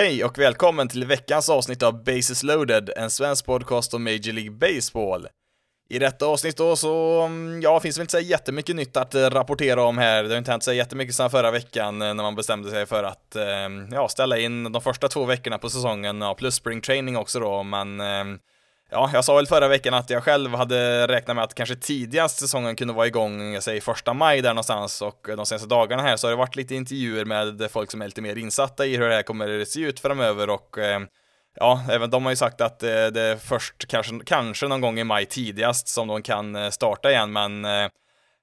Hej och välkommen till veckans avsnitt av Bases loaded, en svensk podcast om Major League Baseball. I detta avsnitt då så, mm, ja, finns det väl inte så jättemycket nytt att eh, rapportera om här. Det har inte hänt så jättemycket sedan förra veckan eh, när man bestämde sig för att, eh, ja, ställa in de första två veckorna på säsongen, ja, plus spring training också då, men Ja, jag sa väl förra veckan att jag själv hade räknat med att kanske tidigast säsongen kunde vara igång, jag säger första maj där någonstans och de senaste dagarna här så har det varit lite intervjuer med folk som är lite mer insatta i hur det här kommer se ut framöver och eh, ja, även de har ju sagt att eh, det är först kanske, kanske någon gång i maj tidigast som de kan eh, starta igen, men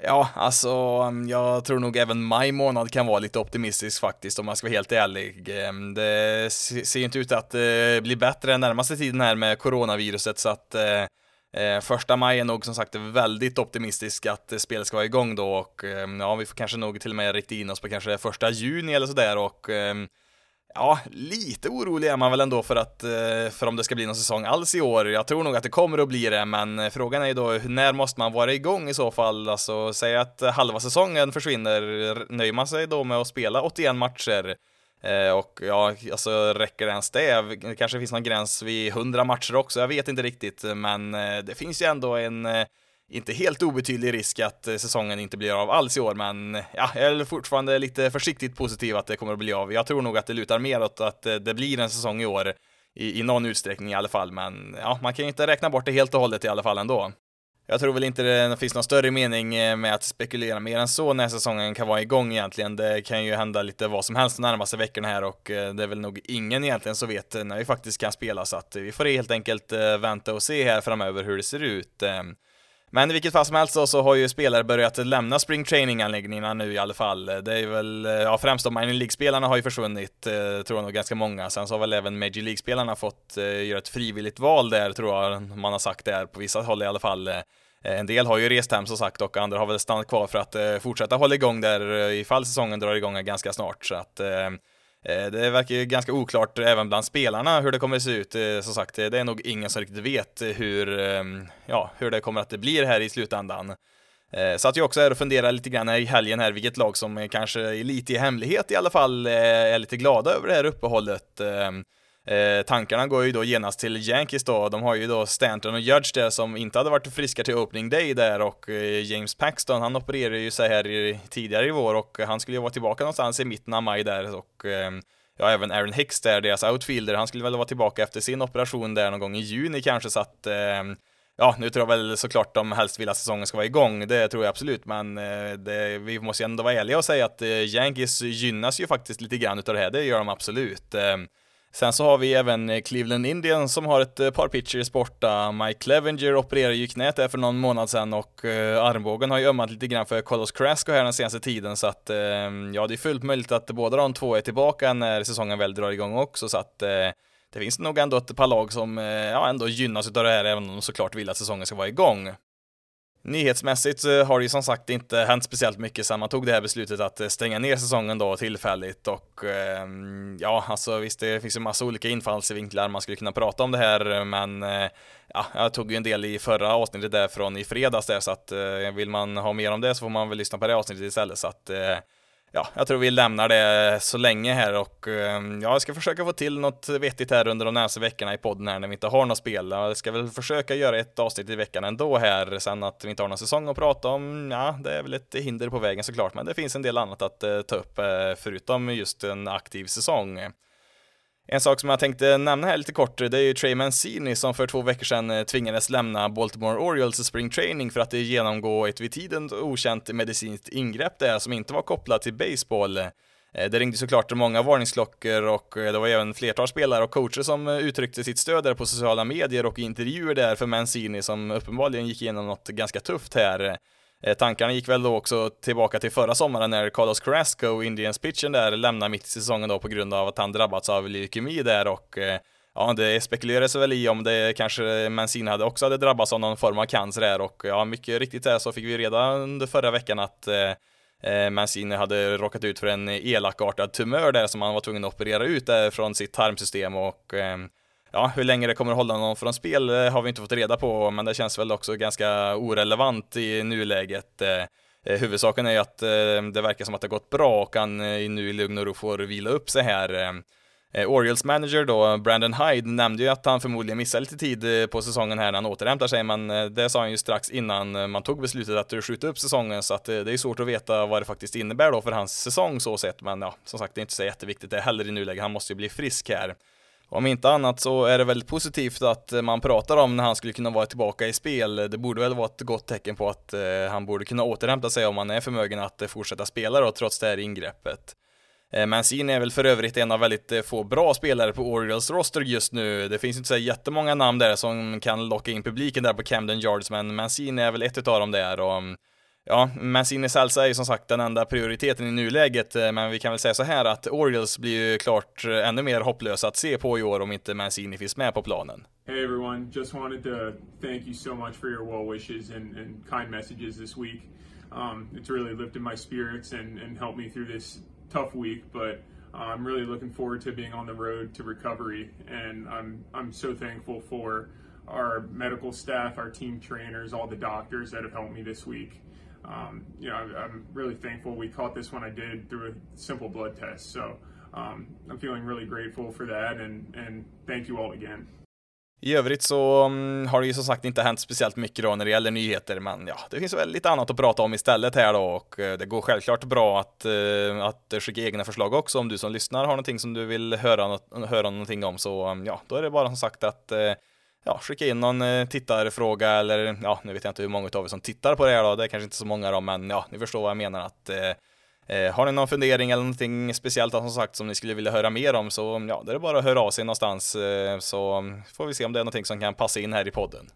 Ja, alltså mm, jag tror nog även maj månad kan vara lite optimistisk faktiskt om man ska vara helt ärlig. Ehm, det ser ju inte ut att eh, bli bättre den närmaste tiden här med coronaviruset så att eh, eh, första maj är nog som sagt väldigt optimistisk att spelet ska vara igång då och ehm, ja, vi får kanske nog till och med rikta in oss på kanske första juni eller sådär och ehm, Ja, lite orolig är man väl ändå för att, eh, för om det ska bli någon säsong alls i år. Jag tror nog att det kommer att bli det, men eh, frågan är ju då när måste man vara igång i så fall? Alltså, säg att halva säsongen försvinner, nöjer man sig då med att spela 81 matcher? Eh, och ja, alltså räcker ens det? Det kanske finns någon gräns vid 100 matcher också, jag vet inte riktigt, men det finns ju ändå en inte helt obetydlig risk att eh, säsongen inte blir av alls i år, men ja, jag är fortfarande lite försiktigt positiv att det kommer att bli av. Jag tror nog att det lutar mer åt att eh, det blir en säsong i år, i, i någon utsträckning i alla fall, men ja, man kan ju inte räkna bort det helt och hållet i alla fall ändå. Jag tror väl inte det finns någon större mening eh, med att spekulera mer än så när säsongen kan vara igång egentligen. Det kan ju hända lite vad som helst de närmaste veckorna här och det är väl nog ingen egentligen som vet när vi faktiskt kan spela så att vi får helt enkelt vänta och se här framöver hur det ser ut. Ehm, men i vilket fall som helst så, så har ju spelare börjat lämna spring training-anläggningarna nu i alla fall. Det är väl, ja främst de minor League-spelarna har ju försvunnit, eh, tror jag nog ganska många. Sen så har väl även Major League-spelarna fått eh, göra ett frivilligt val där, tror jag man har sagt där, på vissa håll i alla fall. Eh, en del har ju rest hem som sagt och andra har väl stannat kvar för att eh, fortsätta hålla igång där eh, ifall säsongen drar igång ganska snart. Så att eh, Eh, det verkar ju ganska oklart även bland spelarna hur det kommer att se ut. Eh, som sagt, eh, det är nog ingen som riktigt vet hur, ehm, ja, hur det kommer att bli här i slutändan. Så att jag också är och funderar lite grann i helgen här vilket lag som kanske lite i hemlighet i alla fall är lite glada över det här uppehållet. Ehm, Eh, tankarna går ju då genast till Yankees då, de har ju då Stanton och Judge där som inte hade varit friska till opening day där och eh, James Paxton han opererade ju sig här i, tidigare i vår och han skulle ju vara tillbaka någonstans i mitten av maj där och eh, ja, även Aaron Hicks där, deras outfielder, han skulle väl vara tillbaka efter sin operation där någon gång i juni kanske så att eh, Ja, nu tror jag väl såklart de helst vill att säsongen ska vara igång, det tror jag absolut, men eh, det, vi måste ju ändå vara ärliga och säga att eh, Yankees gynnas ju faktiskt lite grann utav det här, det gör de absolut. Ehm, Sen så har vi även eh, Cleveland Indians som har ett eh, par pitchers borta. Mike Clevenger opererade ju knät där för någon månad sedan och eh, armbågen har ju ömmat lite grann för Carlos Carrasco här den senaste tiden så att ja, det är fullt möjligt att båda de två är tillbaka när säsongen väl drar igång också så att det finns nog ändå ett par lag som ja, ändå gynnas av det här även om de såklart vill att säsongen ska vara igång. Nyhetsmässigt har det ju som sagt inte hänt speciellt mycket sedan man tog det här beslutet att eh, stänga ner säsongen då tillfälligt och ehm, ja, alltså visst, det finns ju massa olika infallsvinklar. Man skulle kunna prata om det här, men eh, ja, jag tog ju en del i förra avsnittet där från i fredags där, så att eh, vill man ha mer om det så får man väl lyssna på det avsnittet istället, så att ja, jag tror vi lämnar det så länge här och ehm, ja, jag ska försöka få till något vettigt här under de närmaste veckorna i podden här när vi inte har något spel. Jag ska väl försöka göra ett avsnitt i veckan ändå här, sen att vi inte har någon säsong att prata om, ja, det är väl ett hinder på vägen såklart, men det finns en del annat att eh, ta upp eh, förutom just en aktiv säsong. En sak som jag tänkte nämna här lite kort, det är ju Trey Mancini som för två veckor sedan eh, tvingades lämna Baltimore Orioles spring training för att genomgå ett vid tiden okänt medicinskt ingrepp där som inte var kopplat till baseball. Eh, det ringde såklart många varningsklockor och eh, det var även flertal spelare och coacher som uttryckte sitt stöd där på sociala medier och intervjuer där för Mancini som uppenbarligen gick igenom något ganska tufft här. Eh, tankarna gick väl då också tillbaka till förra sommaren när Carlos Carrasco, Indians pitchen där, lämnade mitt i säsongen då på grund av att han drabbats av leukemi där och eh, ja, det spekulerades väl i om det kanske Mancini hade också hade drabbats av någon form av cancer där och ja, mycket riktigt där så fick vi redan under förra veckan att eh, eh, Mancini hade råkat ut för en elakartad tumör där som han var tvungen att operera ut där från sitt tarmsystem och eh, Ja, hur länge det kommer att hålla någon från spel eh, har vi inte fått reda på, men det känns väl också ganska orelevant i nuläget. Eh, eh, huvudsaken är ju att det verkar som att det gått bra och han nu i lugn och ro får vila upp sig här. Orioles manager då, Brandon Hyde, nämnde ju att han förmodligen missar lite tid på säsongen här när han återhämtar sig, men det sa han ju strax innan man tog beslutet att skjuta upp säsongen, så att det är svårt att veta vad det faktiskt innebär då för hans säsong så sett, men ja, som sagt, det är inte så jätteviktigt det heller i nuläget, han måste ju bli frisk här. Om inte annat så är det väldigt positivt att eh, man pratar om när han skulle kunna vara tillbaka i spel. Det borde väl vara ett gott tecken på att eh, han borde kunna återhämta sig om han är förmögen att eh, fortsätta spela då, trots det här ingreppet. Mancini är väl för övrigt en av väldigt få bra spelare på Orioles roster just nu. Det finns inte så jättemånga namn där som kan locka in publiken där på Camden Yards, men Mancini är väl ett utav dem där och mm, Ja, Mancini Salsa är ju som sagt den enda prioriteten i nuläget, eh, men vi kan väl säga så här att Orioles blir ju klart eh, ännu mer hopplösa att se på i år om inte Mancini finns med på planen. Hey everyone, just wanted to thank you so much for your well wishes and, and kind messages this week. Um, it's really lifted my spirits and, and helped me through this tough week, but uh, I'm really looking forward to being on the road to recovery, and I'm I'm so thankful for our medical staff, our team trainers, all the doctors that have helped me this week um, you know, I'm really thankful we caught this one I did through a simple blood test. So um, I'm feeling really grateful for that and, and thank you all again. I övrigt så um, har det ju som sagt inte hänt speciellt mycket då när det gäller nyheter, men ja, det finns väl lite annat att prata om istället här då och eh, det går självklart bra att, eh, att skicka egna förslag också om du som lyssnar har någonting som du vill höra, höra någonting om så um, ja, då är det bara som sagt att uh, ja, skicka in någon eh, tittarfråga eller ja, nu vet jag inte hur många av er som tittar på det här då, det är kanske inte så många då, men ja, ni förstår vad jag menar att eh, eh har ni någon fundering eller någonting speciellt som sagt som ni skulle vilja höra mer om så ja, det är bara att höra av sig någonstans eh, så får vi se om det är någonting som kan passa in här i podden.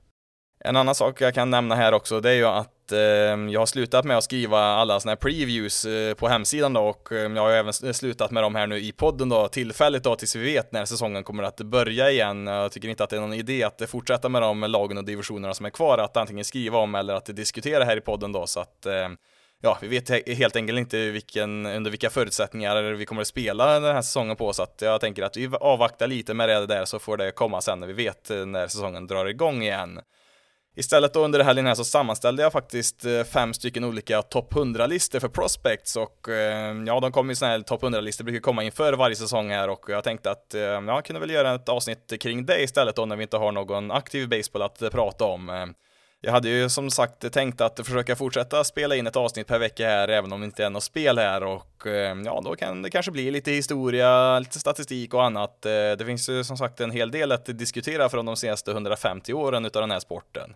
En annan sak jag kan nämna här också, det är ju att eh, jag har slutat med att skriva alla sådana här previews eh, på hemsidan då och eh, jag har även slutat med dem här nu i podden då tillfälligt då tills vi vet när säsongen kommer att börja igen. Jag tycker inte att det är någon idé att fortsätta med de lagen och divisionerna som är kvar att antingen skriva om eller att diskutera här i podden då så att eh, ja, vi vet helt enkelt inte vilken, under vilka förutsättningar vi kommer att spela den här säsongen på, så att jag tänker att vi avvaktar lite med det där så får det komma sen när vi vet eh, när säsongen drar igång igen. Istället då under helgen här så sammanställde jag faktiskt eh, fem stycken olika topp 100-listor för prospects och eh, ja, de kommer ju sådana här topp 100-listor brukar komma inför varje säsong här och jag tänkte att eh, ja, jag kunde väl göra ett avsnitt kring det istället då när vi inte har någon aktiv baseball att prata om. Jag hade ju som sagt tänkt att försöka fortsätta spela in ett avsnitt per vecka här, även om det inte är något spel här och eh, ja, då kan det kanske bli lite historia, lite statistik och annat. Eh, det finns ju som sagt en hel del att diskutera från de senaste 150 åren utav den här sporten.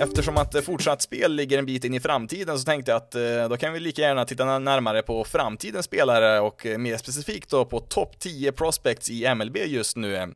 Eftersom att eh, fortsatt spel ligger en bit in i framtiden så tänkte jag att eh, då kan vi lika gärna titta närmare på framtidens spelare och eh, mer specifikt då på topp 10 prospects i MLB just nu.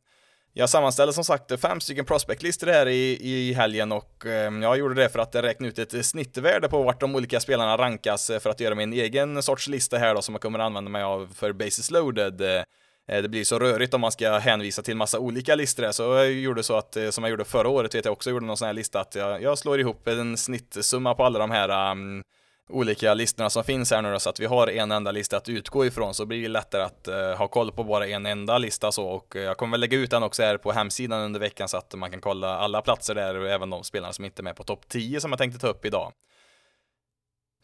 Jag sammanställde som sagt fem stycken prospectlistor här i, i helgen och jag gjorde det för att räkna ut ett snittvärde på vart de olika spelarna rankas för att göra min egen sorts lista här då som jag kommer använda mig av för basis loaded. Eh, det blir så rörigt om man ska hänvisa till massa olika listor. Så jag gjorde så att, eh, som jag gjorde förra året, vet jag också gjorde någon sån här lista, att jag, jag slår ihop en snittsumma på alla de här um, olika listorna som finns här nu då, så att vi har en enda lista att utgå ifrån så blir det lättare att uh, ha koll på bara en enda lista så och uh, jag kommer väl lägga ut den också här på hemsidan under veckan så att man kan kolla alla platser där och även de spelarna som inte är med på topp 10 som jag tänkte ta upp idag.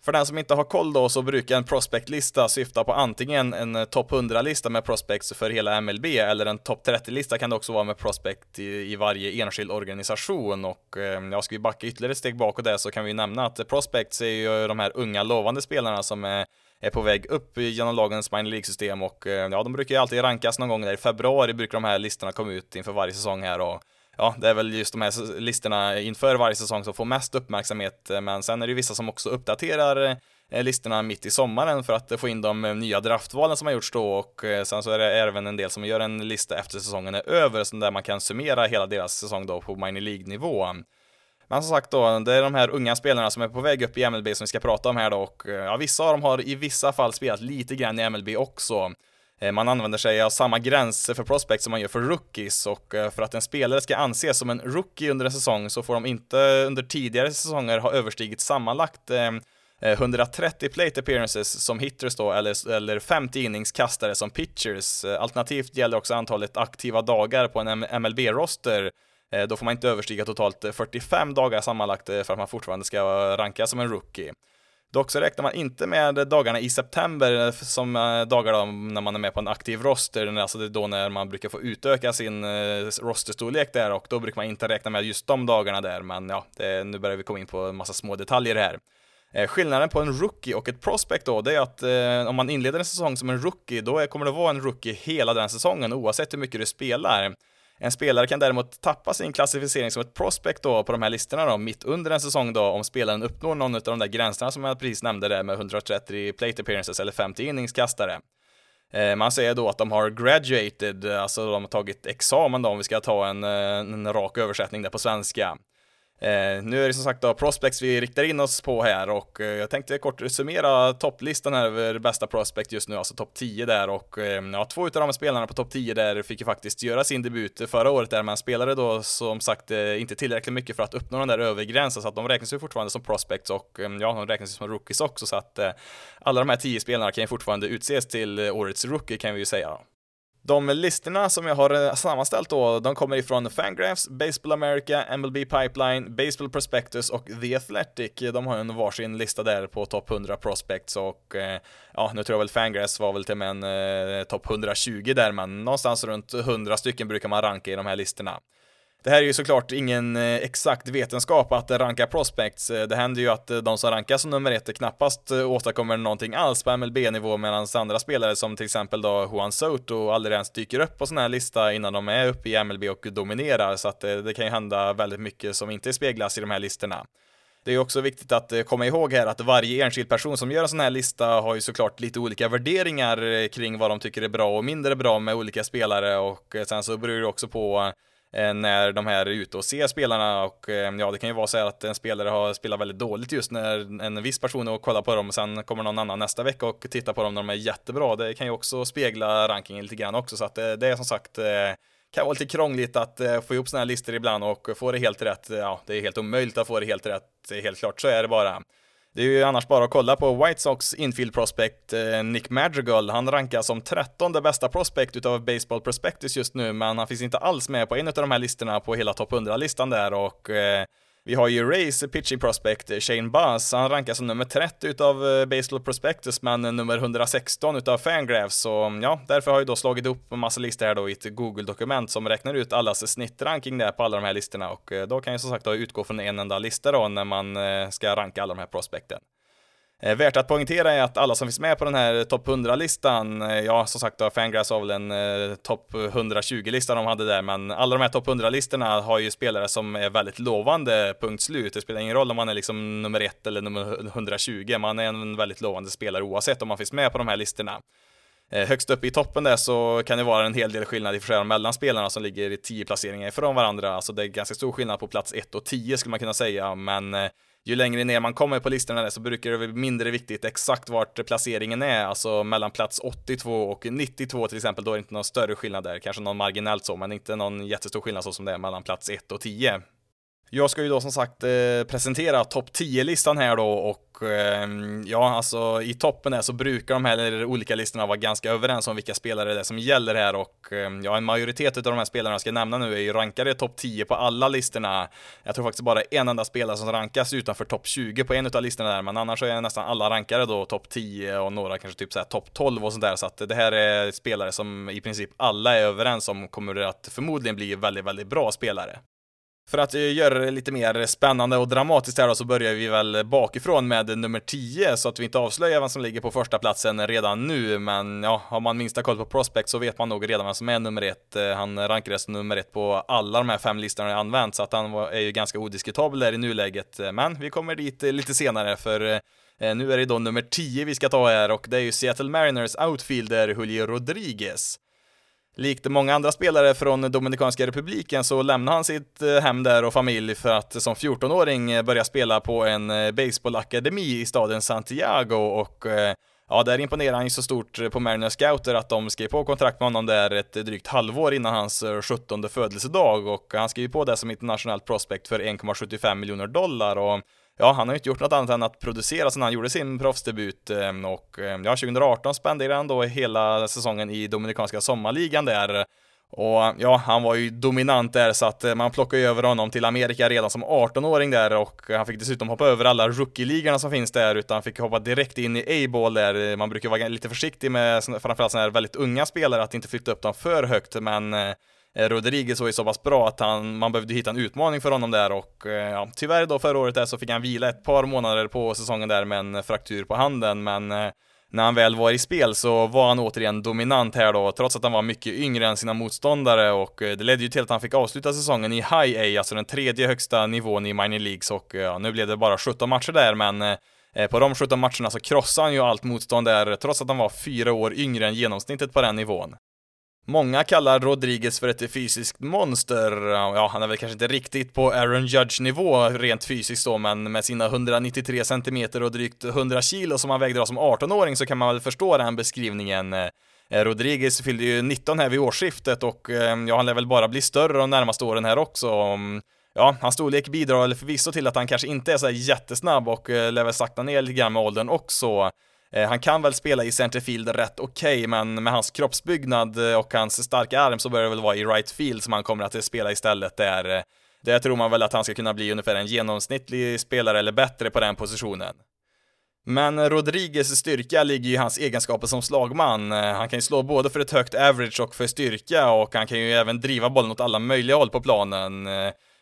För den som inte har koll då så brukar en prospectlista syfta på antingen en eh, topp 100-lista med prospects för hela MLB eller en topp 30-lista kan det också vara med prospect i, i varje enskild organisation. Och eh, ja, ska vi backa ytterligare ett steg bakåt där så kan vi nämna att prospects är ju de här unga lovande spelarna som är är på väg upp genom lagens minor League-system och eh, ja, de brukar ju alltid rankas någon gång där. I februari brukar de här listorna komma ut inför varje säsong här och ja, det är väl just de här listorna inför varje säsong som får mest uppmärksamhet, eh, men sen är det ju vissa som också uppdaterar eh, listorna mitt i sommaren för att få in de eh, nya draftvalen som har gjorts då och sen så är det även en del som gör en lista efter säsongen är över, så där man kan summera hela deras säsong då på minor League-nivå. Men som sagt då, det är de här unga spelarna som är på väg upp i MLB som vi ska prata om här då och ja, vissa av dem har i vissa fall spelat lite grann i MLB också. Eh, man använder sig av samma gränser för prospects som man gör för rookies och eh, för att en spelare ska anses som en rookie under en säsong så får de inte under tidigare säsonger ha överstigit sammanlagt eh, 130 plate appearances som hitters då, eller, eller 50 inningskastare som pitchers. Alternativt gäller också antalet aktiva dagar på en MLB-roster. Då får man inte överstiga totalt 45 dagar sammanlagt för att man fortfarande ska rankas som en rookie. Dock så räknar man inte med dagarna i september eh, som eh, dagar då när man är med på en aktiv roster, alltså det är då när man brukar få utöka sin eh, rosterstorlek där och då brukar man inte räkna med just de dagarna där, men ja, det, nu börjar vi komma in på en massa små detaljer här. Skillnaden på en rookie och ett prospect då, det är att eh, om man inleder en säsong som en rookie, då kommer det vara en rookie hela den säsongen oavsett hur mycket du spelar. En spelare kan däremot tappa sin klassificering som ett prospect då på de här listorna då, mitt under en säsong då, om spelaren uppnår någon av de där gränserna som jag precis nämnde där med 130 plate appearances eller 50 inningskastare. Eh, man säger då att de har graduated, alltså de har tagit examen då, om vi ska ta en, eh, en rak översättning där på svenska. Eh, nu är det som sagt då prospects vi riktar in oss på här och eh, jag tänkte kort summera topplistan här över bästa prospect just nu, alltså topp 10 där och eh, ja, två utav de spelarna på topp 10 där fick ju faktiskt göra sin debut förra året där man spelade då som sagt eh, inte tillräckligt mycket för att uppnå den där övergränsen så att de räknas ju fortfarande som prospects och eh, ja, de räknas ju som rookies också så att eh, alla de här 10 spelarna kan ju fortfarande utses till eh, årets rookie kan vi ju säga. Då. De listorna som jag har eh, sammanställt då, de kommer ifrån Fangraphs, Baseball America, MLB Pipeline, Baseball Prospectus och The Athletic. De har en varsin lista där på topp 100 prospects och eh, ja, nu tror jag väl Fangraphs var väl till och med en eh, topp 120 där, men någonstans runt 100 stycken brukar man ranka i de här listorna. Det här är ju såklart ingen eh, exakt vetenskap att ranka prospects. Eh, det händer ju att eh, de som rankas som nummer ett knappast åstadkommer någonting alls på MLB-nivå medan andra spelare som till exempel då Juan Soto aldrig ens dyker upp på sån här lista innan de är uppe i MLB och dominerar så att det, kan ju hända väldigt mycket som inte speglas i de här listorna. Det är också viktigt att komma ihåg här att varje enskild person som gör en sån här lista har ju såklart lite olika värderingar kring vad de tycker är bra och mindre bra med olika spelare och sen så beror det också på Eh, när de här är ute och ser spelarna och eh, ja, det kan ju vara så här att en spelare har spelat väldigt dåligt just när en viss person och kollar på dem och sen kommer någon annan nästa vecka och tittar på dem när de är jättebra. Det kan ju också spegla rankingen lite grann också så att det, det är som sagt kan vara lite krångligt att få ihop sådana här listor ibland och få det helt rätt. Ja, det är helt omöjligt att få det helt rätt. Helt klart så är det bara. Det är ju annars bara att kolla på White Sox infield prospect eh, Nick Madrigal. Han rankas som 13 bästa prospect utav Baseball Prospectus just nu, men han finns inte alls med på en av de här listorna på hela topp 100-listan där och eh, vi har ju Rays pitching prospect Shane Buzz, han rankas som nummer 30 utav eh, Baseball Prospectus men nummer 116 utav Fangraphs. Så mm, ja, därför har jag då slagit upp en massa listor här då i ett Google-dokument som räknar ut allas snittranking där på alla de här listorna. Och eh, då kan jag som sagt då utgå från en enda lista då när man eh, ska ranka alla de här prospekten. Eh, värt att poängtera är att alla som finns med på den här topp 100-listan, eh, ja som sagt då, Fangrass har väl en eh, topp 120-lista de hade där, men alla de här topp 100-listorna har ju spelare som är väldigt lovande, punkt slut. Det spelar ingen roll om man är liksom nummer 1 eller nummer 120, man är en väldigt lovande spelare oavsett om man finns med på de här listorna. Eh, högst upp i toppen där så kan det vara en hel del skillnad i och mellan spelarna som ligger i 10 placeringar ifrån varandra. Alltså det är ganska stor skillnad på plats 1 och 10 skulle man kunna säga, men ju längre ner man kommer på listorna så brukar det bli mindre viktigt exakt vart placeringen är, alltså mellan plats 82 och 92 till exempel, då är det inte någon större skillnad där, kanske någon marginellt så, men inte någon jättestor skillnad så som det är mellan plats 1 och 10. Jag ska ju då som sagt eh, presentera topp 10-listan här då och ehm, ja, alltså i toppen där så brukar de här olika listorna vara ganska överens om vilka spelare det är som gäller här och ehm, ja, en majoritet av de här spelarna jag ska nämna nu är ju rankade topp 10 på alla listorna. Jag tror faktiskt bara en enda spelare som rankas utanför topp 20 på en av listorna där, men annars så är nästan alla rankade då topp 10 och några kanske typ såhär topp 12 och sånt där, så att det här är spelare som i princip alla är överens om kommer att förmodligen bli väldigt, väldigt bra spelare. För att eh, göra det lite mer spännande och dramatiskt här då så börjar vi väl bakifrån med nummer 10 så att vi inte avslöjar vem som ligger på första platsen redan nu. Men ja, har man minsta koll på Prospect så vet man nog redan vem som är nummer ett. Eh, han rankades alltså som nummer ett på alla de här fem listorna jag använt så att han är ju ganska odiskutabel där i nuläget. Men vi kommer dit eh, lite senare för Nu är det då nummer 10 vi ska ta här och det är ju Seattle Mariners outfielder Julio Rodriguez. Likt många andra spelare från Dominikanska republiken så lämnade han sitt eh, hem där och familj för att som 14-åring eh, börja spela på en eh, baseballakademi i staden Santiago. Och ja, där imponerade han ju så stort på Mariners scouter att de skrev på kontrakt med honom där ett drygt halvår innan hans 17 födelsedag. Och han skrev på det som internationellt prospect för 1,75 miljoner dollar. Och ja, han har ju inte gjort något annat än att producera sedan han gjorde sin proffsdebut ehm, och ehm, ja, 2018 spenderade han då hela säsongen i Dominikanska sommarligan där och ja, han var ju dominant där så att eh, man plockade över honom till Amerika redan som 18-åring där och han fick dessutom hoppa över alla rookie-ligorna som finns där utan fick hoppa direkt in i A-ball där. Man brukar vara lite försiktig med framförallt sådana här väldigt unga spelare att inte flytta upp dem för högt men eh, Eh, Rodriguez var ju så pass bra att han, man behövde hitta en utmaning för honom där och eh, ja, tyvärr då förra året där så fick han vila ett par månader på säsongen där med en fraktur på handen men eh, när han väl var i spel så var han återigen dominant här då, trots att han var mycket yngre än sina motståndare och det ledde ju till att han fick avsluta säsongen i High A, alltså den tredje högsta nivån i Minor Leagues och ja, nu blev det bara 17 matcher där men på de 17 matcherna så krossade han ju allt motstånd där, trots att han var fyra år yngre än genomsnittet på den nivån. Många kallar Rodriguez för ett fysiskt monster. Ja, han är väl kanske inte riktigt på Aaron Judge-nivå rent fysiskt då, men med sina 193 cm och drygt 100 kilo som han vägde då som 18-åring så kan man väl förstå den beskrivningen. Eh, Rodriguez fyllde ju 19 här vid årsskiftet och eh, ja, han lär väl bara bli större de närmaste åren här också. Ja, hans storlek bidrar väl förvisso till att han kanske inte är så jättesnabb och eh, lär väl sakta ner lite grann med åldern också. Eh, han kan väl spela i centerfield rätt okej, okay, men med hans kroppsbyggnad eh, och hans starka arm så bör det väl vara i right field som han kommer att spela istället där. Eh, där tror man väl att han ska kunna bli ungefär en genomsnittlig spelare eller bättre på den positionen. Men Rodriguez styrka ligger ju i hans egenskaper som slagman. Han kan ju slå både för ett högt average och för styrka och han kan ju även driva bollen åt alla möjliga håll på planen.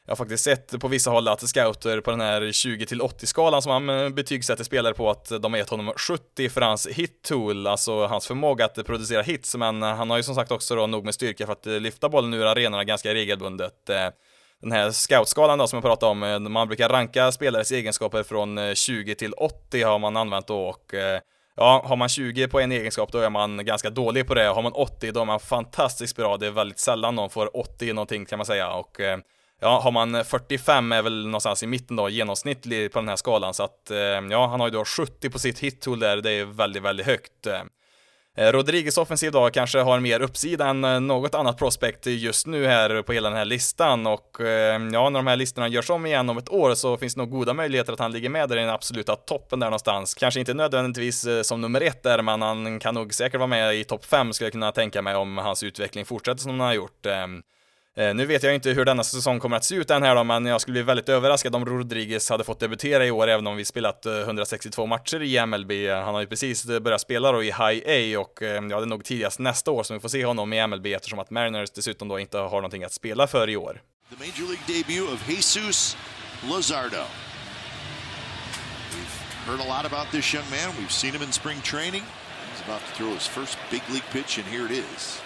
Jag har faktiskt sett på vissa håll att scouter på den här 20-80-skalan som han eh, betygsätter spelare på att de har gett honom 70 för hans hit-tool, alltså hans förmåga att producera hits, men han har ju som sagt också då nog med styrka för att eh, lyfta bollen ur arenorna ganska regelbundet. Eh, den här scoutskalan då som jag pratade om, man brukar ranka spelares egenskaper från 20 till 80 har man använt då och Ja, har man 20 på en egenskap då är man ganska dålig på det. Har man 80 då är man fantastiskt bra. Det är väldigt sällan någon får 80 någonting kan man säga och ja, har man 45 är väl någonstans i mitten då, genomsnittlig på den här skalan, så att eh, ja, han har ju då 70 på sitt hittool där, det är väldigt, väldigt högt. Eh, Rodriguez offensiv då kanske har mer uppsida än eh, något annat prospect just nu här på hela den här listan och ja, när de här listorna görs om igen om ett år så finns det nog goda möjligheter att han ligger med där i den absoluta toppen där någonstans. Kanske inte nödvändigtvis som nummer ett där, men han kan nog säkert vara med i topp fem skulle jag kunna tänka mig om hans utveckling fortsätter som den har gjort. Ehm, Eh, nu vet jag inte hur denna säsong kommer att se ut än här då, men jag skulle bli väldigt överraskad om Rodriguez hade fått debutera i år, även om vi spelat eh, 162 matcher i MLB. Han har ju precis eh, börjat spela då i High A och ja, det är nog tidigast nästa år som vi får se honom i MLB eftersom att Mariners dessutom då inte har någonting att spela för i år. The Major League debut of Jesus Lazardo. We've heard a lot about this young man. We've seen him in spring training. He's about to throw his first big league pitch and here it is.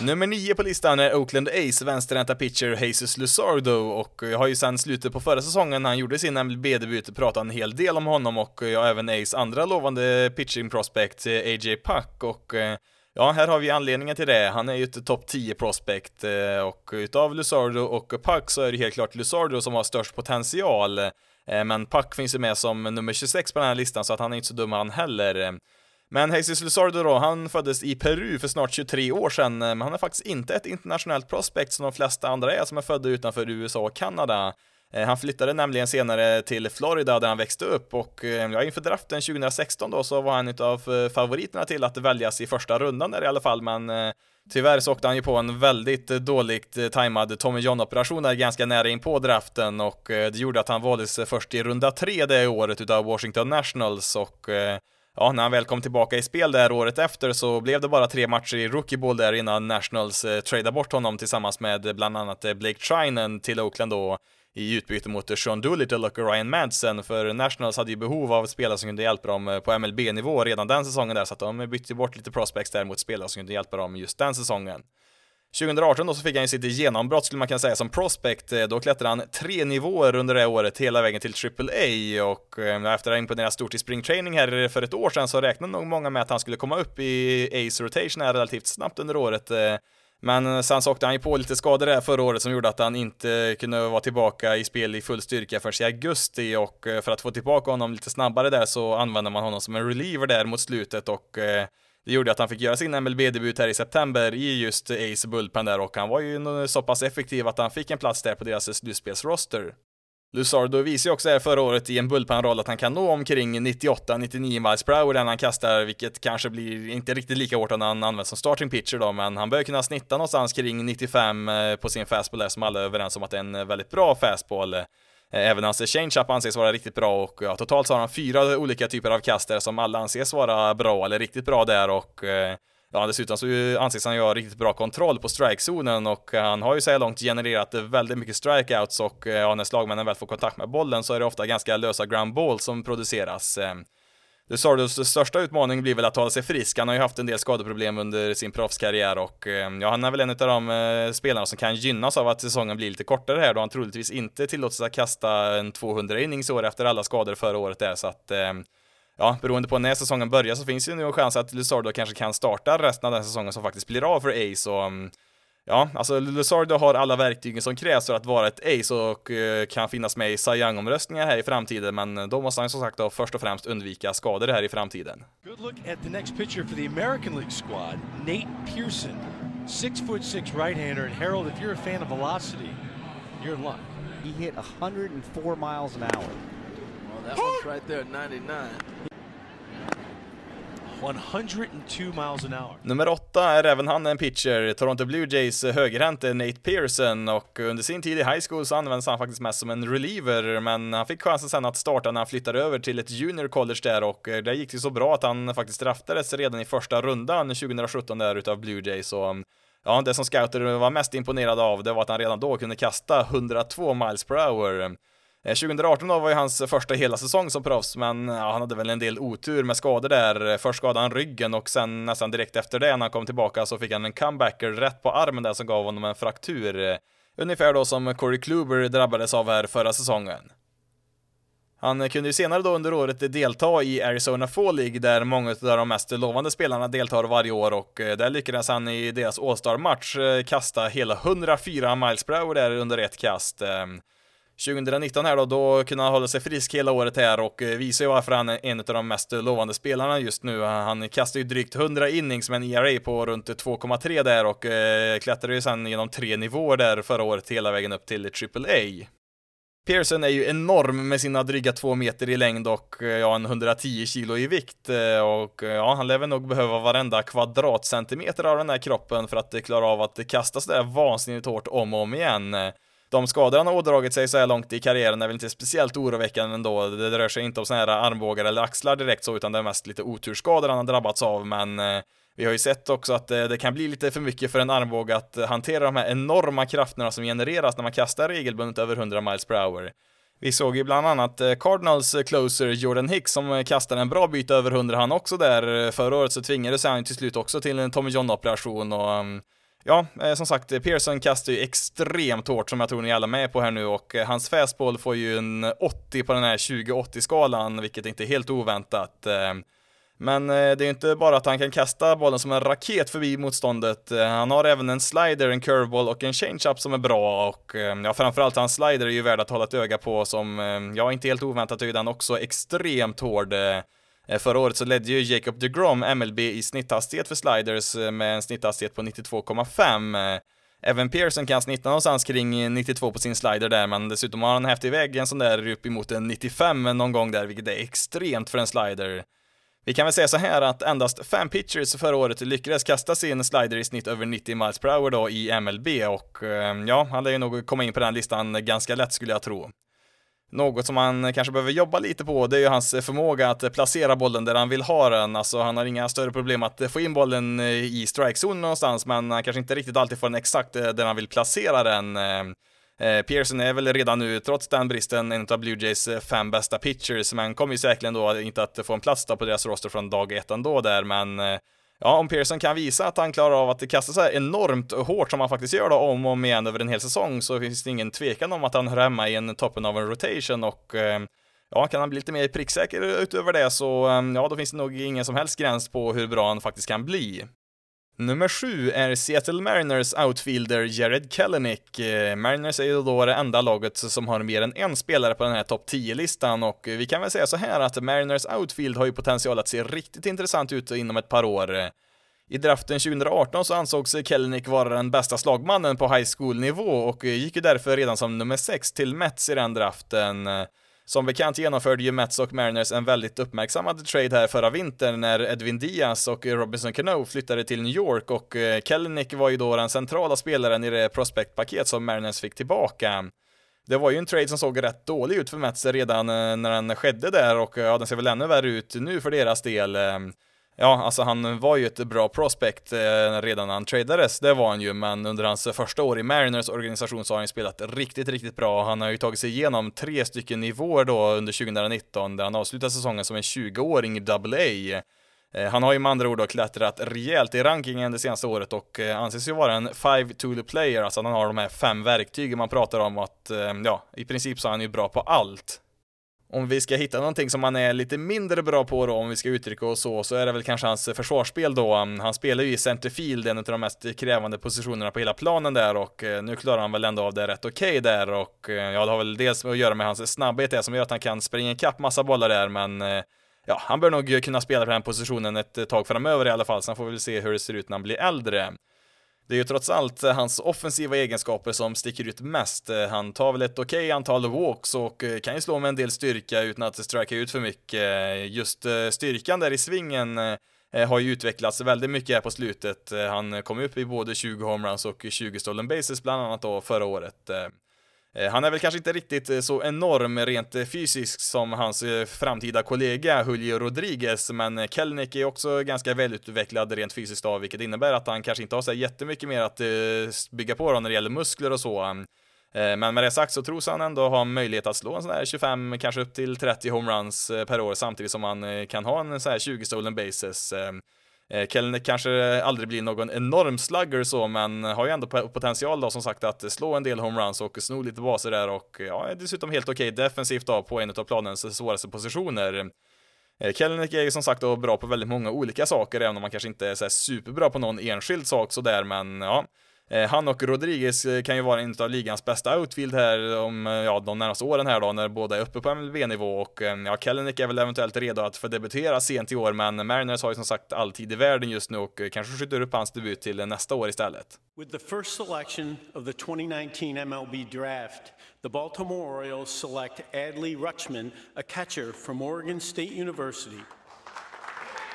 Nummer nio på listan är Oakland Ace vänsterhänta pitcher Jesus Luzardo och jag har ju sen slutet på förra säsongen när han gjorde sin MLB-debut pratat en hel del om honom och jag har även Ace andra lovande pitching prospect eh, AJ Puck och eh, Ja, här har vi anledningen till det. Han är ju ett topp 10 prospect eh, och utav Luzardo och Puck så är det helt klart Luzardo som har störst potential. Men Puck finns ju med som nummer 26 på den här listan så att han är inte så dum han heller. Men Jesus Luzardo då, han föddes i Peru för snart 23 år sedan, eh, men han är faktiskt inte ett internationellt prospect som de flesta andra är som är födda utanför USA och Kanada. Eh, han flyttade nämligen senare till Florida där han växte upp och eh, ja, inför draften 2016 då så var han av favoriterna till att väljas i första rundan där i alla fall, men Tyvärr så åkte han ju på en väldigt dåligt tajmad Tommy John-operation där ganska nära in på draften och det gjorde att han valdes först i runda tre det året utav Washington Nationals och ja, när han väl kom tillbaka i spel där året efter så blev det bara tre matcher i Rookie Ball där innan Nationals eh, tradade bort honom tillsammans med eh, bland annat eh, Blake Trinen till Oakland då i utbyte mot eh, Sean Doolittle och Ryan Madsen, för Nationals hade ju behov av spelare som kunde hjälpa dem på MLB-nivå redan den säsongen där, så att de bytte bort lite prospects där mot spelare som kunde hjälpa dem just den säsongen. 2018 då så fick han ju sitt genombrott skulle man kunna säga som prospect. Eh, då klättrade han tre nivåer under det året hela vägen till AAA och eh, efter att ha imponerat stort i springtraining här för ett år sedan så räknade nog många med att han skulle komma upp i Ace Rotation här relativt snabbt under året. Eh, men sen så åkte han ju på lite skador där förra året som gjorde att han inte kunde vara tillbaka i spel i full styrka förrän i augusti och för att få tillbaka honom lite snabbare där så använde man honom som en reliever där mot slutet och det gjorde att han fick göra sin MLB-debut här i september i just Ace Bullpen där och han var ju så pass effektiv att han fick en plats där på deras slutspelsroster. Luzardo visade ju också här förra året i en bullpen-roll att han kan nå omkring 98-99 miles per hour när han kastar, vilket kanske blir inte riktigt lika hårt när han används som starting pitcher då, men han bör kunna snitta någonstans kring 95 eh, på sin fastball där som alla är överens om att det är en eh, väldigt bra fastball. Eh, även hans change-up anses vara riktigt bra och ja, totalt så har han fyra olika typer av kaster som alla anses vara bra eller riktigt bra där och eh, Ja, dessutom så anses han ju ha riktigt bra kontroll på strikezonen och han har ju så här långt genererat väldigt mycket strikeouts och eh, ja, när slagmännen väl får kontakt med bollen så är det ofta ganska lösa ground balls som produceras. DeSardos största utmaning blir väl att hålla sig frisk. Han har ju haft en del skadeproblem under sin proffskarriär och eh, ja, han är väl en av de eh, spelarna som kan gynnas av att säsongen blir lite kortare här då han troligtvis inte tillåts att kasta en 200 innings år efter alla skador förra året där så att eh, ja, beroende på när säsongen börjar så finns det ju nu en chans att Luzardo kanske kan starta resten av den säsongen som faktiskt blir av för Ace och mm, Ja, alltså Luzardo har alla verktygen som krävs för att vara ett ace och uh, kan finnas med i Cy Young-omröstningar här i framtiden, men då måste han som sagt då först och främst undvika skador här i framtiden. Good look at the next pitcher for the American League squad, Nate Pearson. Six foot six right-hander, and Harold, if you're a fan of velocity, you're in luck. He hit 104 miles an hour. Well, that one's right there, 99. 102 miles an hour. Nummer åtta är även han en pitcher, Toronto Blue Jays högerhänte Nate Pearson. Och under sin tid i high school så användes han faktiskt mest som en reliever, men han fick chansen sen att starta när han flyttade över till ett junior college där. Och eh, där gick det så bra att han faktiskt draftades redan i första rundan 2017 där utav Blue Jays. Och Ja, det som scouter var mest imponerade av det var att han redan då kunde kasta 102 miles per hour. Eh, 2018 då var ju hans första hela säsong som proffs, men ja, han hade väl en del otur med skador där. Först skadade han ryggen och sen nästan direkt efter det när han kom tillbaka så fick han en comebacker rätt på armen där som gav honom en fraktur. Ungefär då som Corey Kluber drabbades av här förra säsongen. Han kunde ju senare då under året delta i Arizona Fall League där många av de mest lovande spelarna deltar varje år och eh, där lyckades han i deras All-Star-match eh, kasta hela 104 miles per hour där under ett kast. Ehm, 2019 här då, då kunde han hålla sig frisk hela året här och eh, visar ju varför han är en av de mest lovande spelarna just nu. Han kastar ju drygt 100 innings med en ERA på runt 2,3 där och eh, klättrade ju sen genom tre nivåer där förra året hela vägen upp till AAA. Pearson är ju enorm med sina dryga två meter i längd och eh, ja, en 110 kilo i vikt och ja, han lär väl nog behöva varenda kvadratcentimeter av den här kroppen för att klara av att kasta sådär vansinnigt hårt om och om igen de skador han har ådragit sig så här långt i karriären är väl inte speciellt oroväckande ändå. Det rör sig inte om sådana här armbågar eller axlar direkt så, utan det är mest lite oturskador han har drabbats av, men eh, vi har ju sett också att eh, det kan bli lite för mycket för en armbåge att hantera de här enorma krafterna som genereras när man kastar regelbundet över 100 miles per hour. Vi såg ju bland annat eh, Cardinals closer Jordan Hicks som kastade en bra bit över 100 han också där. Förra året så tvingades han till slut också till en Tommy John-operation och mm, Ja, eh, som sagt, Pearson kastar ju extremt hårt som jag tror ni alla är med på här nu och eh, hans fastball får ju en 80 på den här 20-80-skalan, vilket inte är helt oväntat. Eh, men eh, det är ju inte bara att han kan kasta bollen som en raket förbi motståndet. Eh, han har även en slider, en curveball och en change-up som är bra och eh, ja, framförallt hans slider är ju värd att hålla ett öga på som, eh, ja, inte helt oväntat är ju den också extremt hård. Eh. Eh, förra året så ledde ju Jacob DeGrom MLB i snitthastighet för sliders eh, med en snitthastighet på 92,5. Eh, Evan Pearson kan snitta någonstans kring 92 på sin slider där, men dessutom har han hävt iväg en sån där uppemot en 95 någon gång där, vilket är extremt för en slider. Vi kan väl säga så här att endast fem pitchers förra året lyckades kasta sin slider i snitt över 90 miles per hour då i MLB och ja, han lär ju nog komma in på den listan ganska lätt skulle jag tro. Något som han kanske behöver jobba lite på, det är ju hans förmåga att placera bollen där han vill ha den. Alltså han har inga större problem att få in bollen i strikezonen någonstans, men han kanske inte riktigt alltid får den exakt eh, där han vill placera den. Eh, eh, Pearson är väl redan nu, trots den bristen, en av Blue Jays fem bästa pitchers, men kommer ju säkerligen då inte att få en plats då på deras roster från dag ett ändå där, men ja, om Pearson kan visa att han klarar av att kasta så här enormt hårt som han faktiskt gör då om och om igen över en hel säsong så finns det ingen tvekan om att han hör hemma i en toppen av en rotation och eh, Ja, kan han bli lite mer pricksäker utöver det så, eh, ja, då finns det nog ingen som helst gräns på hur bra han faktiskt kan bli. Nummer sju är Seattle Mariners outfielder Jared Kelenic. Eh, Mariners är ju då det enda laget som har mer än en spelare på den här topp 10-listan och vi kan väl säga så här att Mariners outfield har ju potential att se riktigt intressant ut inom ett par år. I draften 2018 så ansågs Kelenic vara den bästa slagmannen på high school-nivå och gick ju därför redan som nummer 6 till Mets i den draften. Som bekant genomförde ju Mets och Mariners en väldigt uppmärksammad trade här förra vintern när Edwin Diaz och Robinson Cano flyttade till New York och eh, Kelnick var ju då den centrala spelaren i det prospectpaket som Mariners fick tillbaka. Det var ju en trade som såg rätt dålig ut för Mets redan eh, när den skedde där och ja, den ser väl ännu värre ut nu för deras del. Ja, alltså han var ju ett bra prospect eh, redan när han tradades, det var han ju, men under hans första år i Mariners organisation så har han spelat riktigt, riktigt bra. Han har ju tagit sig igenom tre stycken nivåer då under 2019, där han avslutade säsongen som en 20-åring i AA. Eh, han har ju med andra ord klättrat rejält i rankingen det senaste året och eh, anses ju vara en five tool player, alltså han har de här fem verktygen man pratar om att, eh, ja, i princip så är han ju bra på allt om vi ska hitta någonting som han är lite mindre bra på då, om vi ska uttrycka oss så, så är det väl kanske hans försvarsspel då. Mm, han spelar ju i centerfield, en av de mest krävande positionerna på hela planen där och eh, nu klarar han väl ändå av det rätt okej okay där och eh, ja, det har väl dels att göra med hans snabbhet det som gör att han kan springa ikapp massa bollar där, men eh, ja, han bör nog kunna spela på den positionen ett tag framöver i alla fall, sen får vi väl se hur det ser ut när han blir äldre. Det är ju trots allt eh, hans offensiva egenskaper som sticker ut mest. Eh, han tar väl ett okej okay antal walks och eh, kan ju slå med en del styrka utan att strika ut för mycket. Just styrkan där i svingen har ju utvecklats väldigt mycket här på slutet. Han kom upp i både 20 homeruns och 20 stolen bases bland annat då förra året. Eh, han är väl kanske inte riktigt eh, så enorm rent eh, fysiskt som hans framtida kollega Julio Rodriguez, men Kelnick är också ganska välutvecklad rent fysiskt av, vilket innebär att han kanske inte har så jättemycket mer att bygga på då när det gäller muskler och så. Mm. Men med det sagt så tros han ändå ha möjlighet att slå en sån här 25, kanske upp till 30 homeruns per år samtidigt som han kan ha en sån här 20 stolen bases. Eh, Kellner kanske aldrig blir någon enorm slugger så, men har ju ändå potential då som sagt att slå en del homeruns och sno lite baser där och ja, är dessutom helt okej okay defensivt då på en av planens svåraste positioner. Eh, Kellenick är ju som sagt då bra på väldigt många olika saker, även om man kanske inte är så superbra på någon enskild sak sådär, men ja, Eh, han och Rodriguez eh, kan ju vara en av ligans bästa outfield här om eh, ja, de närmaste åren här då, när båda är uppe på MLB-nivå och ja, Kellenick är väl eventuellt redo att få debutera sent i år, men Mariners har ju som sagt all tid i världen just nu och kanske skjuter upp hans debut till nästa år istället. With the first selection of the 2019 MLB draft, the Baltimore Orioles select Adley Rutschman, a catcher from Oregon State University.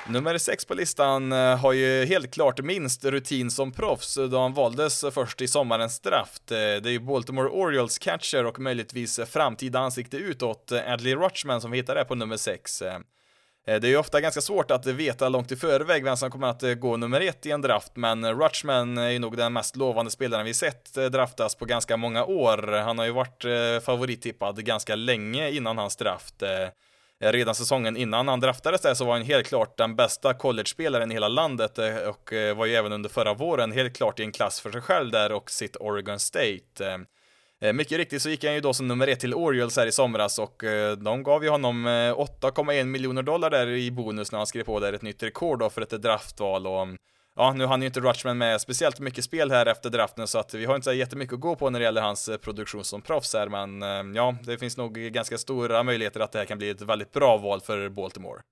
Nummer sex på listan eh, har ju helt klart minst rutin som proffs eh, då han valdes först i sommarens draft. Eh, det är ju Baltimore Orioles catcher och möjligtvis framtida ansikte utåt, Adley Rutschman, som vi hittar där på nummer sex. Det är ju ofta ganska svårt att veta långt i förväg vem som kommer att gå nummer ett i en draft, men Rutschman är ju nog den mest lovande spelaren vi sett draftas på ganska många år. Han har ju varit favorittippad ganska länge innan hans draft. Eh, redan säsongen innan han draftades där så var han helt klart den bästa college-spelaren i hela landet eh, och eh, var ju även under förra våren helt klart i en klass för sig själv där och sitt Oregon State. Mycket riktigt så gick han ju då som nummer ett till Orioles här i somras och de gav ju honom 8,1 miljoner dollar där i bonus när han skrev på där ett nytt rekord då för ett draftval och ja, nu hann ju inte Rutschman med speciellt mycket spel här efter draften så att vi har inte så jättemycket att gå på när det gäller hans eh, produktion som proffs här, men eh, ja, det finns nog ganska stora möjligheter att det här kan bli ett väldigt bra val för Baltimore.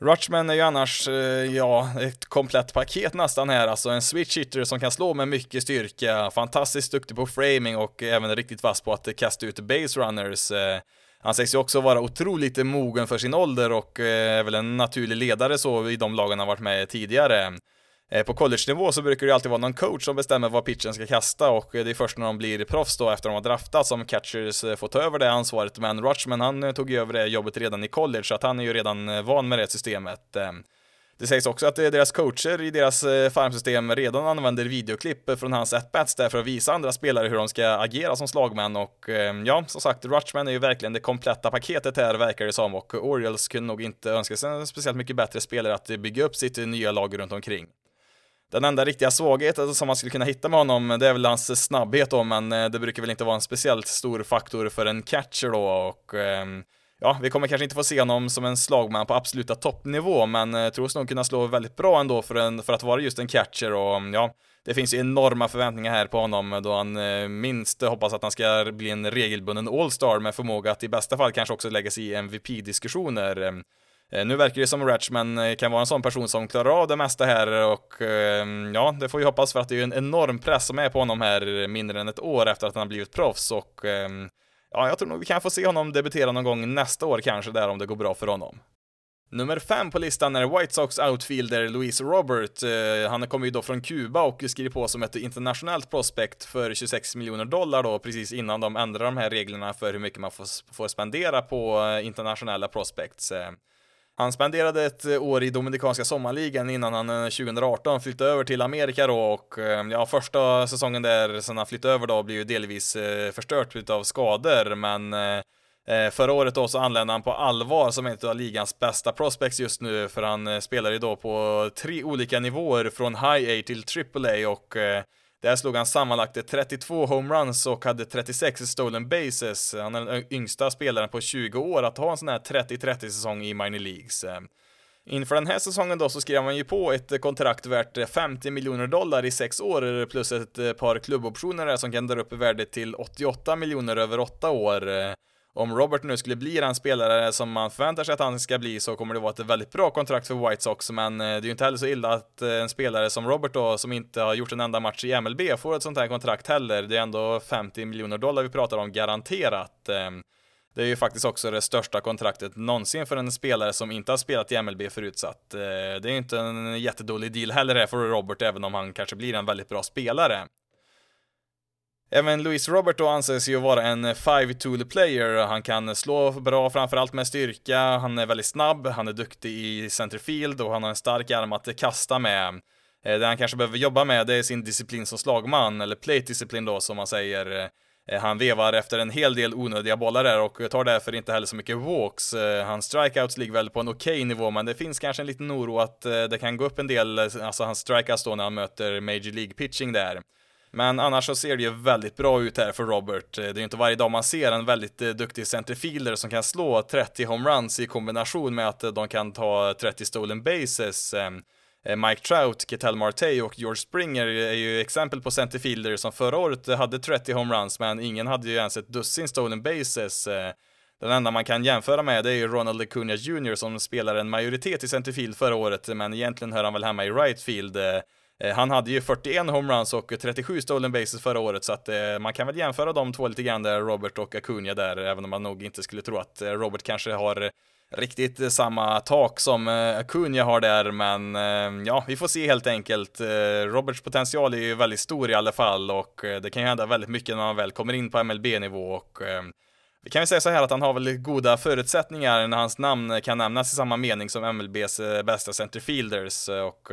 Rutschman är ju annars, eh, ja, ett komplett paket nästan här, alltså en switch hitter som kan slå med mycket styrka, fantastiskt duktig på framing och även riktigt vass på att kasta ut base runners. Han sägs ju också vara otroligt mogen för sin ålder och eh, är väl en naturlig ledare så i de lagen han varit med tidigare. Eh, på college-nivå så brukar det alltid vara någon coach som bestämmer vad pitchen ska kasta och eh, det är först när de blir proffs då efter de har draftat som catchers får ta över det ansvaret. Men Rutschman han tog ju över det jobbet redan i college så att han är ju redan van med det systemet. Ehm, det sägs också att eh, deras coacher i deras eh, farmsystem redan använder videoklipp eh, från hans at-bats där för att visa andra spelare hur de ska agera som slagmän och ja, som sagt, Rutschman är ju verkligen det kompletta paketet här verkar det som och Orioles kunde nog inte önska sig en speciellt mycket bättre spelare att bygga upp sitt nya lag runt omkring. Den enda riktiga svagheten som man skulle kunna hitta med honom, det är väl hans snabbhet då, men det brukar väl inte vara en speciellt stor faktor för en catcher då och ehm, ja, vi kommer kanske inte få se honom som en slagman på absoluta toppnivå, men eh, tros nog kunna slå väldigt bra ändå för, en, för att vara just en catcher och mm, ja, det finns ju enorma förväntningar här på honom då han eh, minst hoppas att han ska bli en regelbunden all-star med förmåga att i bästa fall kanske också lägga sig i MVP-diskussioner. Mm. Eh, nu verkar det som Ratchman eh, kan vara en sån person som klarar av det mesta här och eh, mm, ja, det får vi hoppas för att det är en enorm press som är på honom här mindre än ett år efter att han har blivit proffs och eh, ja, jag tror nog vi kan få se honom debutera någon gång nästa år kanske där om det går bra för honom. Nummer fem på listan är White Sox outfielder Louise Robert. Eh, han kommer ju då från Kuba och skriver på som ett internationellt prospect för 26 miljoner dollar då precis innan de ändrar de här reglerna för hur mycket man får, får spendera på eh, internationella prospects. Eh, han spenderade ett eh, år i Dominikanska sommarligan innan han eh, 2018 flyttade över till Amerika då och eh, ja, första säsongen där sen han flyttade över då blev ju delvis förstört utav skador. Men Förra året då så anlände han på allvar som en av ligans bästa prospects just nu för han spelar ju då på tre olika nivåer från High A till Triple A och där slog han sammanlagt 32 homeruns och hade 36 stolen bases. Han är den yngsta spelaren på 20 år att ha en sån här 30-30 säsong i minor leagues. Eh, inför den här säsongen då så skrev man ju på ett eh, kontrakt värt eh, 50 miljoner dollar i sex år plus ett par klubboptioner som kan dra upp värdet till 88 miljoner över åtta år om Robert nu skulle bli den spelare som man förväntar sig att han ska bli så kommer det vara ett väldigt bra kontrakt för White Sox, men eh, det är ju inte heller så illa att eh, en spelare som Robert då, som inte har gjort en enda match i MLB, får ett sånt här kontrakt heller. Det är ändå 50 miljoner dollar vi pratar om garanterat. Ehm, det är ju faktiskt också det största kontraktet någonsin för en spelare som inte har spelat i MLB förut, så att eh, det är ju inte en jättedålig deal heller för Robert, även om han kanske blir en väldigt bra spelare. Även Louis Robert då anses ju vara en five tool player. Han kan slå bra framförallt med styrka, han är väldigt snabb, han är duktig i centerfield och han har en stark arm att kasta med. Eh, det han kanske behöver jobba med det är sin disciplin som slagman, eller plate disciplin då som man säger. Eh, han vevar efter en hel del onödiga bollar där och tar därför inte heller så mycket walks. Eh, hans strikeouts ligger väl på en okej okay nivå, men det finns kanske en liten oro att det kan gå upp en del, alltså hans strikeouts då när han möter Major League pitching där. Men annars så ser det ju väldigt bra ut här för Robert. Eh, det är ju inte varje dag man ser en väldigt eh, duktig centerfielder som kan slå 30 homeruns i kombination med att eh, de kan ta 30 stolen bases. Ehm, Mike Trout, Ketel Marte och George Springer är ju exempel på centerfielder som förra året hade 30 homeruns men ingen hade ju ens ett dussin stolen bases. Den enda man kan jämföra med det är ju Ronald Acuna Jr som spelar en majoritet i centerfield förra året men egentligen hör han väl hemma i right field. Eh, han hade ju 41 homeruns och 37 stolen bases förra året, så att eh, man kan väl jämföra de två lite grann där, Robert och Acuna där, även om man nog inte skulle tro att eh, Robert kanske har riktigt samma tak som eh, Acuna har där, men ja, vi får se helt enkelt. Roberts potential är ju väldigt stor i alla fall och det kan ju hända väldigt mycket när man väl kommer in på MLB-nivå och vi kan ju säga så här att han har väl goda förutsättningar när hans namn kan nämnas i samma mening som MLBs bästa centerfielders och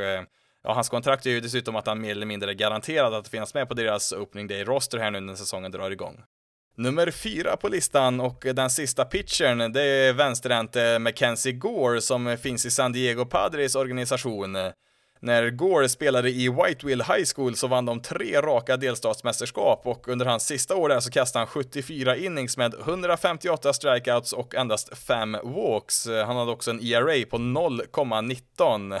Ja, hans kontrakt är ju dessutom att han mer eller mindre är garanterad att finnas med på deras opening day roster här nu när säsongen drar igång. Nummer fyra på listan och den sista pitchern, det är vänsterhänte Mackenzie Gore som finns i San Diego Padres organisation. När Gore spelade i Whiteville High School så vann de tre raka delstatsmästerskap och under hans sista år där så kastade han 74 innings med 158 strikeouts och endast 5 walks. Han hade också en ERA på 0,19.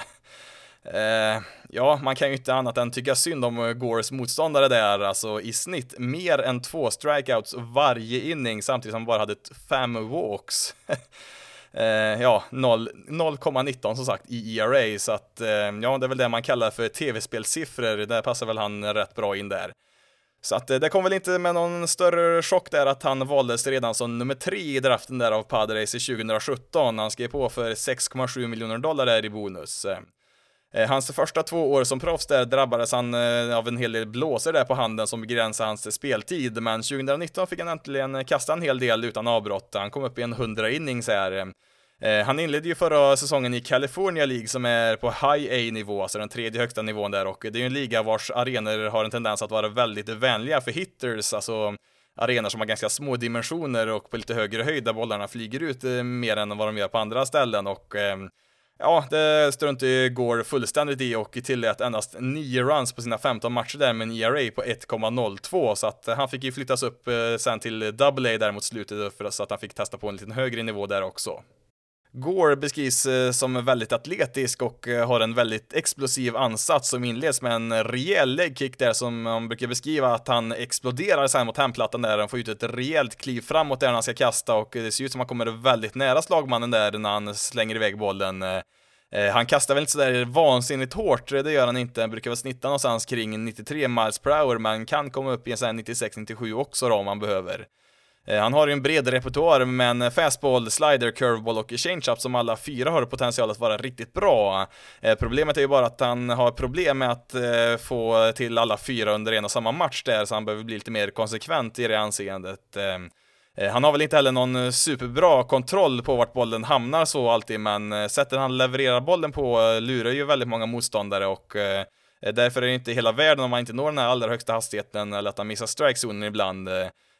Eh, ja, man kan ju inte annat än tycka synd om eh, Gores motståndare där, alltså i snitt mer än två strikeouts varje inning samtidigt som han bara hade fem walks. eh, ja, 0,19 som sagt i ERA, så att eh, ja, det är väl det man kallar för tv-spelsiffror, där passar väl han rätt bra in där. Så att eh, det kom väl inte med någon större chock där att han valdes redan som nummer tre i draften där av Padres i 2017. Han skrev på för 6,7 miljoner dollar där i bonus. Eh, hans första två år som proffs där drabbades han eh, av en hel del blåsor där på handen som begränsade hans speltid, men 2019 fick han äntligen eh, kasta en hel del utan avbrott. Han kom upp i en 100 innings här. Han inledde ju förra säsongen i California League som är på High A-nivå, alltså den tredje högsta nivån där och det är ju en liga vars arenor har en tendens att vara väldigt vänliga för hitters, alltså arenor som har ganska små dimensioner och på lite högre höjd där bollarna flyger ut mer än vad de gör på andra ställen och ehm, Ja, det struntade Gore fullständigt i och tillät endast 9 runs på sina 15 matcher där med en ERA på 1,02 så att eh, han fick ju flyttas upp eh, sen till Double A där mot slutet för så att han fick testa på en lite högre nivå där också. Gore beskrivs eh, som väldigt atletisk och eh, har en väldigt explosiv ansats som inleds med en rejäl legkick där som man brukar beskriva att han exploderar sen mot hemplattan där, han får ut ett rejält kliv framåt där han ska kasta och eh, det ser ut som att han kommer väldigt nära slagmannen där när han slänger iväg bollen. Han kastar väl inte sådär vansinnigt hårt, det gör han inte, han brukar väl snitta någonstans kring 93 miles per hour, men kan komma upp i en sån här 96-97 också då om han behöver. Eh, han har ju en bred repertoar med en fastball, slider, curveball och changeup som alla fyra har potential att vara riktigt bra. Eh, problemet är ju bara att han har problem med att eh, få till alla fyra under en och samma match där, så han behöver bli lite mer konsekvent i det anseendet. Han har väl inte heller någon superbra kontroll på vart bollen hamnar så alltid, men sättet han levererar bollen på lurar ju väldigt många motståndare och därför är det inte hela världen om han inte når den här allra högsta hastigheten eller att han missar strikezonen ibland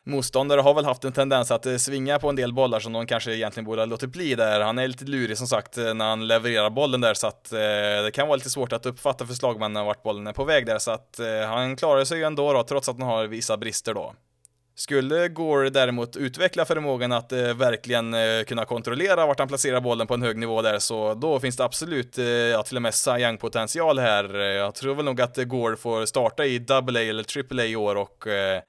motståndare har väl haft en tendens att eh, svinga på en del bollar som de kanske egentligen borde ha låtit bli där. Han är lite lurig som sagt eh, när han levererar bollen där så att eh, det kan vara lite svårt att uppfatta för slagmannen vart bollen är på väg där så att eh, han klarar sig ju ändå då trots att han har vissa brister då. Skulle Gore däremot utveckla förmågan att eh, verkligen eh, kunna kontrollera vart han placerar bollen på en hög nivå där så då finns det absolut, eh, ja till och med Young potential här. Jag tror väl nog att Gore får starta i AA eller AAA i år och eh,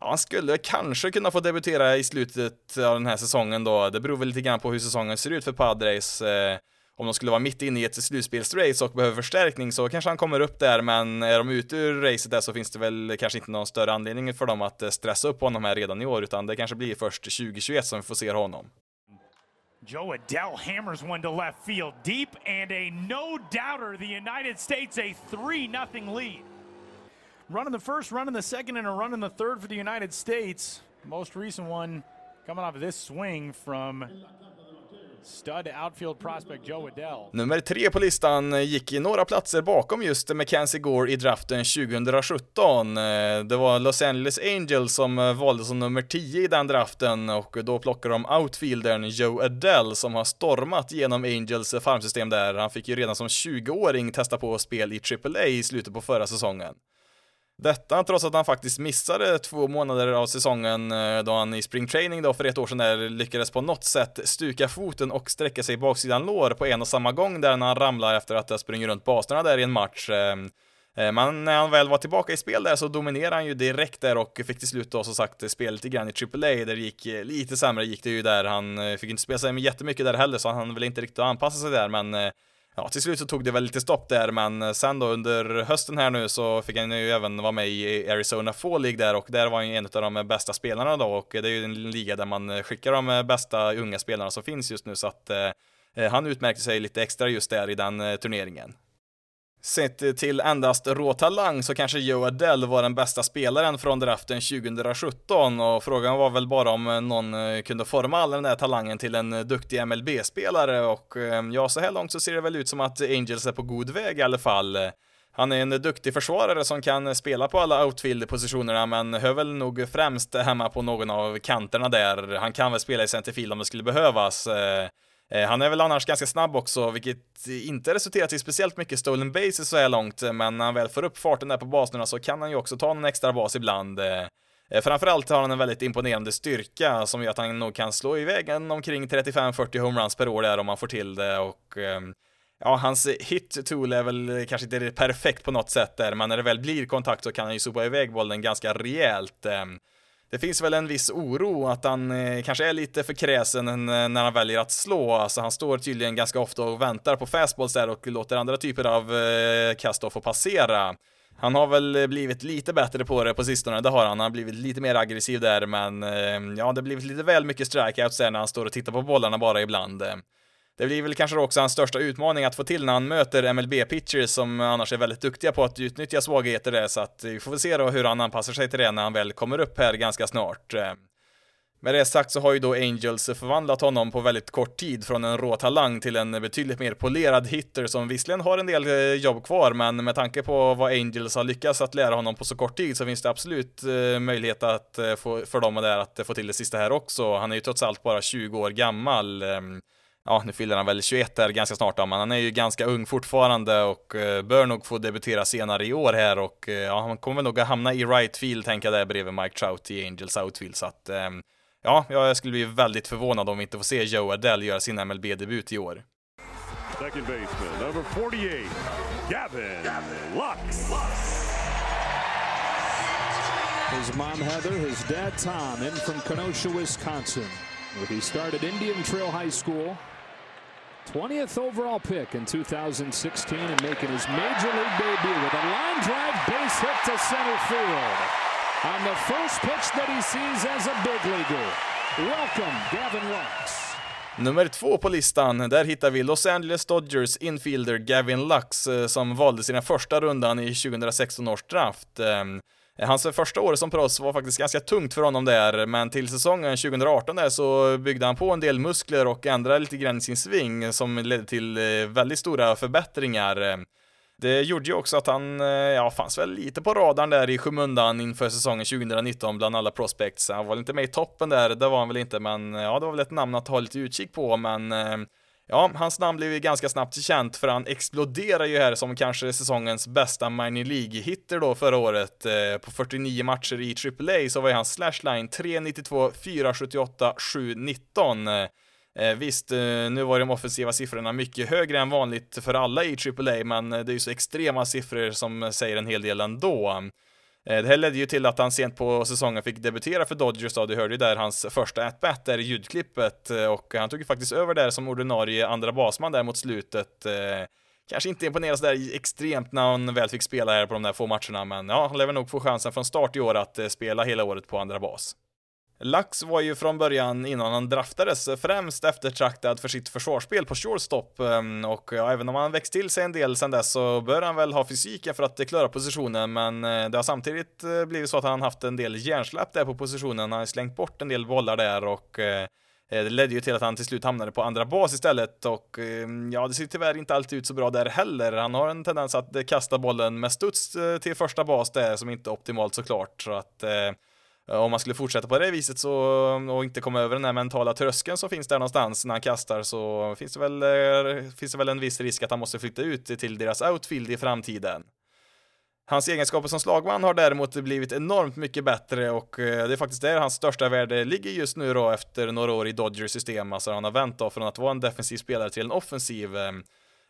Ja, han skulle kanske kunna få debutera i slutet av den här säsongen då. Det beror väl lite grann på hur säsongen ser ut för Padres. Eh, om de skulle vara mitt inne i ett slutspelsrace och behöver förstärkning så kanske han kommer upp där, men är de ute ur racet där så finns det väl kanske inte någon större anledning för dem att eh, stressa upp honom här redan i år, utan det kanske blir först 2021 som vi får se honom. Joe Adell hammers one to left field deep and a no doubter the United States a 3-0 lead. Run in the first, run in the second, and a run in the third for the United States. Most recent one coming off of this swing from stud outfield prospect Joe Adell. Nummer tre på listan gick i några platser bakom just Mackenzie Gore i draften 2017. Det var Los Angeles Angels som valde som nummer 10 i den draften och då plockade de outfieldern Joe Adell som har stormat genom Angels farmsystem där. Han fick ju redan som 20-åring testa på spel i AAA i slutet på förra säsongen. Detta trots att han faktiskt missade två månader av säsongen eh, då han i springtraining då för ett år sedan där lyckades på något sätt stuka foten och sträcka sig i baksidan lår på en och samma gång där när han ramlar efter att ha sprungit runt baserna där i en match. Eh, eh, men när han väl var tillbaka i spel där så dominerade han ju direkt där och fick till slut då som sagt spela lite grann i AAA där det gick lite sämre gick det ju där. Han fick inte spela sig med jättemycket där heller så han väl inte riktigt anpassa sig där men Ja, till slut så tog det väl lite stopp där, men sen då under hösten här nu så fick han ju även vara med i Arizona Fall League där och där var han ju en av de bästa spelarna då och det är ju en liga där man skickar de bästa unga spelarna som finns just nu så att eh, han utmärkte sig lite extra just där i den eh, turneringen. Sett till endast rå talang så kanske Joe Adell var den bästa spelaren från draften 2017 och frågan var väl bara om någon eh, kunde forma all den där talangen till en eh, duktig MLB-spelare och eh, ja, så här långt så ser det väl ut som att Angels är på god väg i alla fall. Han är en duktig försvarare som kan spela på alla outfield-positionerna men hör väl nog främst hemma på någon av kanterna där. Han kan väl spela i centerfield om det skulle behövas. Eh, han är väl annars ganska snabb också, vilket inte resulterat i speciellt mycket stolen bases så här långt, eh, men när han väl får upp farten där på baserna så kan han ju också ta en extra bas ibland. Eh. Framförallt har han en väldigt imponerande styrka som gör att han nog kan slå iväg en omkring 35-40 homeruns per år där om man får till det och ehm, Ja, hans hit tool är väl kanske inte perfekt på något sätt där, men när det väl blir kontakt så kan han ju sopa iväg bollen ganska rejält. Ehm. Det finns väl en viss oro att han eh, kanske är lite för kräsen när han väljer att slå. Alltså han står tydligen ganska ofta och väntar på fastballs där och låter andra typer av eh, kast få passera. Han har väl eh, blivit lite bättre på det på sistone, det har han. Han har blivit lite mer aggressiv där, men eh, ja, det har blivit lite väl mycket strikeouts där när han står och tittar på bollarna bara ibland. Det blir väl kanske också hans största utmaning att få till när han möter MLB-pitchers som annars är väldigt duktiga på att utnyttja svagheter där, så att vi får väl se då hur han anpassar sig till det när han väl kommer upp här ganska snart. Med det sagt så har ju då Angels förvandlat honom på väldigt kort tid från en rå talang till en betydligt mer polerad hitter som visserligen har en del eh, jobb kvar, men med tanke på vad Angels har lyckats att lära honom på så kort tid så finns det absolut eh, möjlighet att eh, få, för dem där att få till det sista här också. Han är ju trots allt bara 20 år gammal. Ehm, Ja, nu fyller han väl 21 här ganska snart då, men han är ju ganska ung fortfarande och bör nog få debutera senare i år här och ja, han kommer nog att hamna i right field, tänker jag där bredvid Mike Trout i Angels outfield, så att ehm, Ja, jag skulle bli väldigt förvånad om vi inte får se Joe Adell göra sin MLB-debut i år. Second baseman, number 48, Gavin Lux. His mom Heather, his dad Tom, in from Kenosha, Wisconsin, where he started Indian Trail High School. 20th overall pick in 2016 and making his major league debut with a line drive base hit to center field on the first pitch that he sees as a big leaguer. Welcome, Gavin Lux. Nummer två på listan, där hittar vi Los Angeles Dodgers infielder Gavin Lux eh, som valdes i den första rundan i 2016 års draft. Ehm, Hans första år som proffs var faktiskt ganska tungt för honom där, men till säsongen 2018 där så byggde han på en del muskler och ändrade lite grann i sin sving som ledde till eh, väldigt stora förbättringar. Det gjorde ju också att han, eh, ja, fanns väl lite på radarn där i skymundan inför säsongen 2019 bland alla prospects. Han var väl inte med i toppen där, det var han väl inte, men ja, det var väl ett namn att ha lite utkik på, men eh, Ja, hans namn blev ju ganska snabbt känt för han exploderar ju här som kanske säsongens bästa minor League-hitter då förra året. Eh, på 49 matcher i AAA så var ju hans slashline 392, 478, 719. Eh, visst, eh, nu var de offensiva siffrorna mycket högre än vanligt för alla i AAA, men eh, det är ju så extrema siffror som säger en hel del ändå. Eh, det här ledde ju till att han sent på säsongen fick debutera för Dodgers då, du hörde ju där hans första at-bat där i ljudklippet eh, och han tog ju faktiskt över där som ordinarie andra basman där mot slutet. Eh, kanske inte imponerade sådär extremt när han väl fick spela här på de där få matcherna, men ja, han lär nog få chansen från start i år att spela hela året på andra bas. Lax var ju från början, innan han draftades, främst eftertraktad för sitt försvarsspel på shortstop ehm, och ja, även om han växt till sig en del sen dess så bör han väl ha fysiken för att klara positionen men eh, det har samtidigt eh, blivit så att han haft en del hjärnsläpp där på positionen, han har slängt bort en del bollar där och eh, det ledde ju till att han till slut hamnade på andra bas istället och ehm, ja, det ser tyvärr inte alltid ut så bra där heller. Han har en tendens att kasta bollen med studs till första bas där som inte är optimalt såklart så att Eh, om man skulle fortsätta på det viset så, eh, och inte komma över den här mentala tröskeln som finns där någonstans när han kastar så finns det väl, eh, finns det väl en viss risk att han måste flytta ut till deras outfield i framtiden. Hans egenskaper som slagman har däremot blivit enormt mycket bättre och det är faktiskt där hans största värde ligger just nu då efter några år i Dodgers system. Alltså han har vänt då från att vara en defensiv spelare till en offensiv.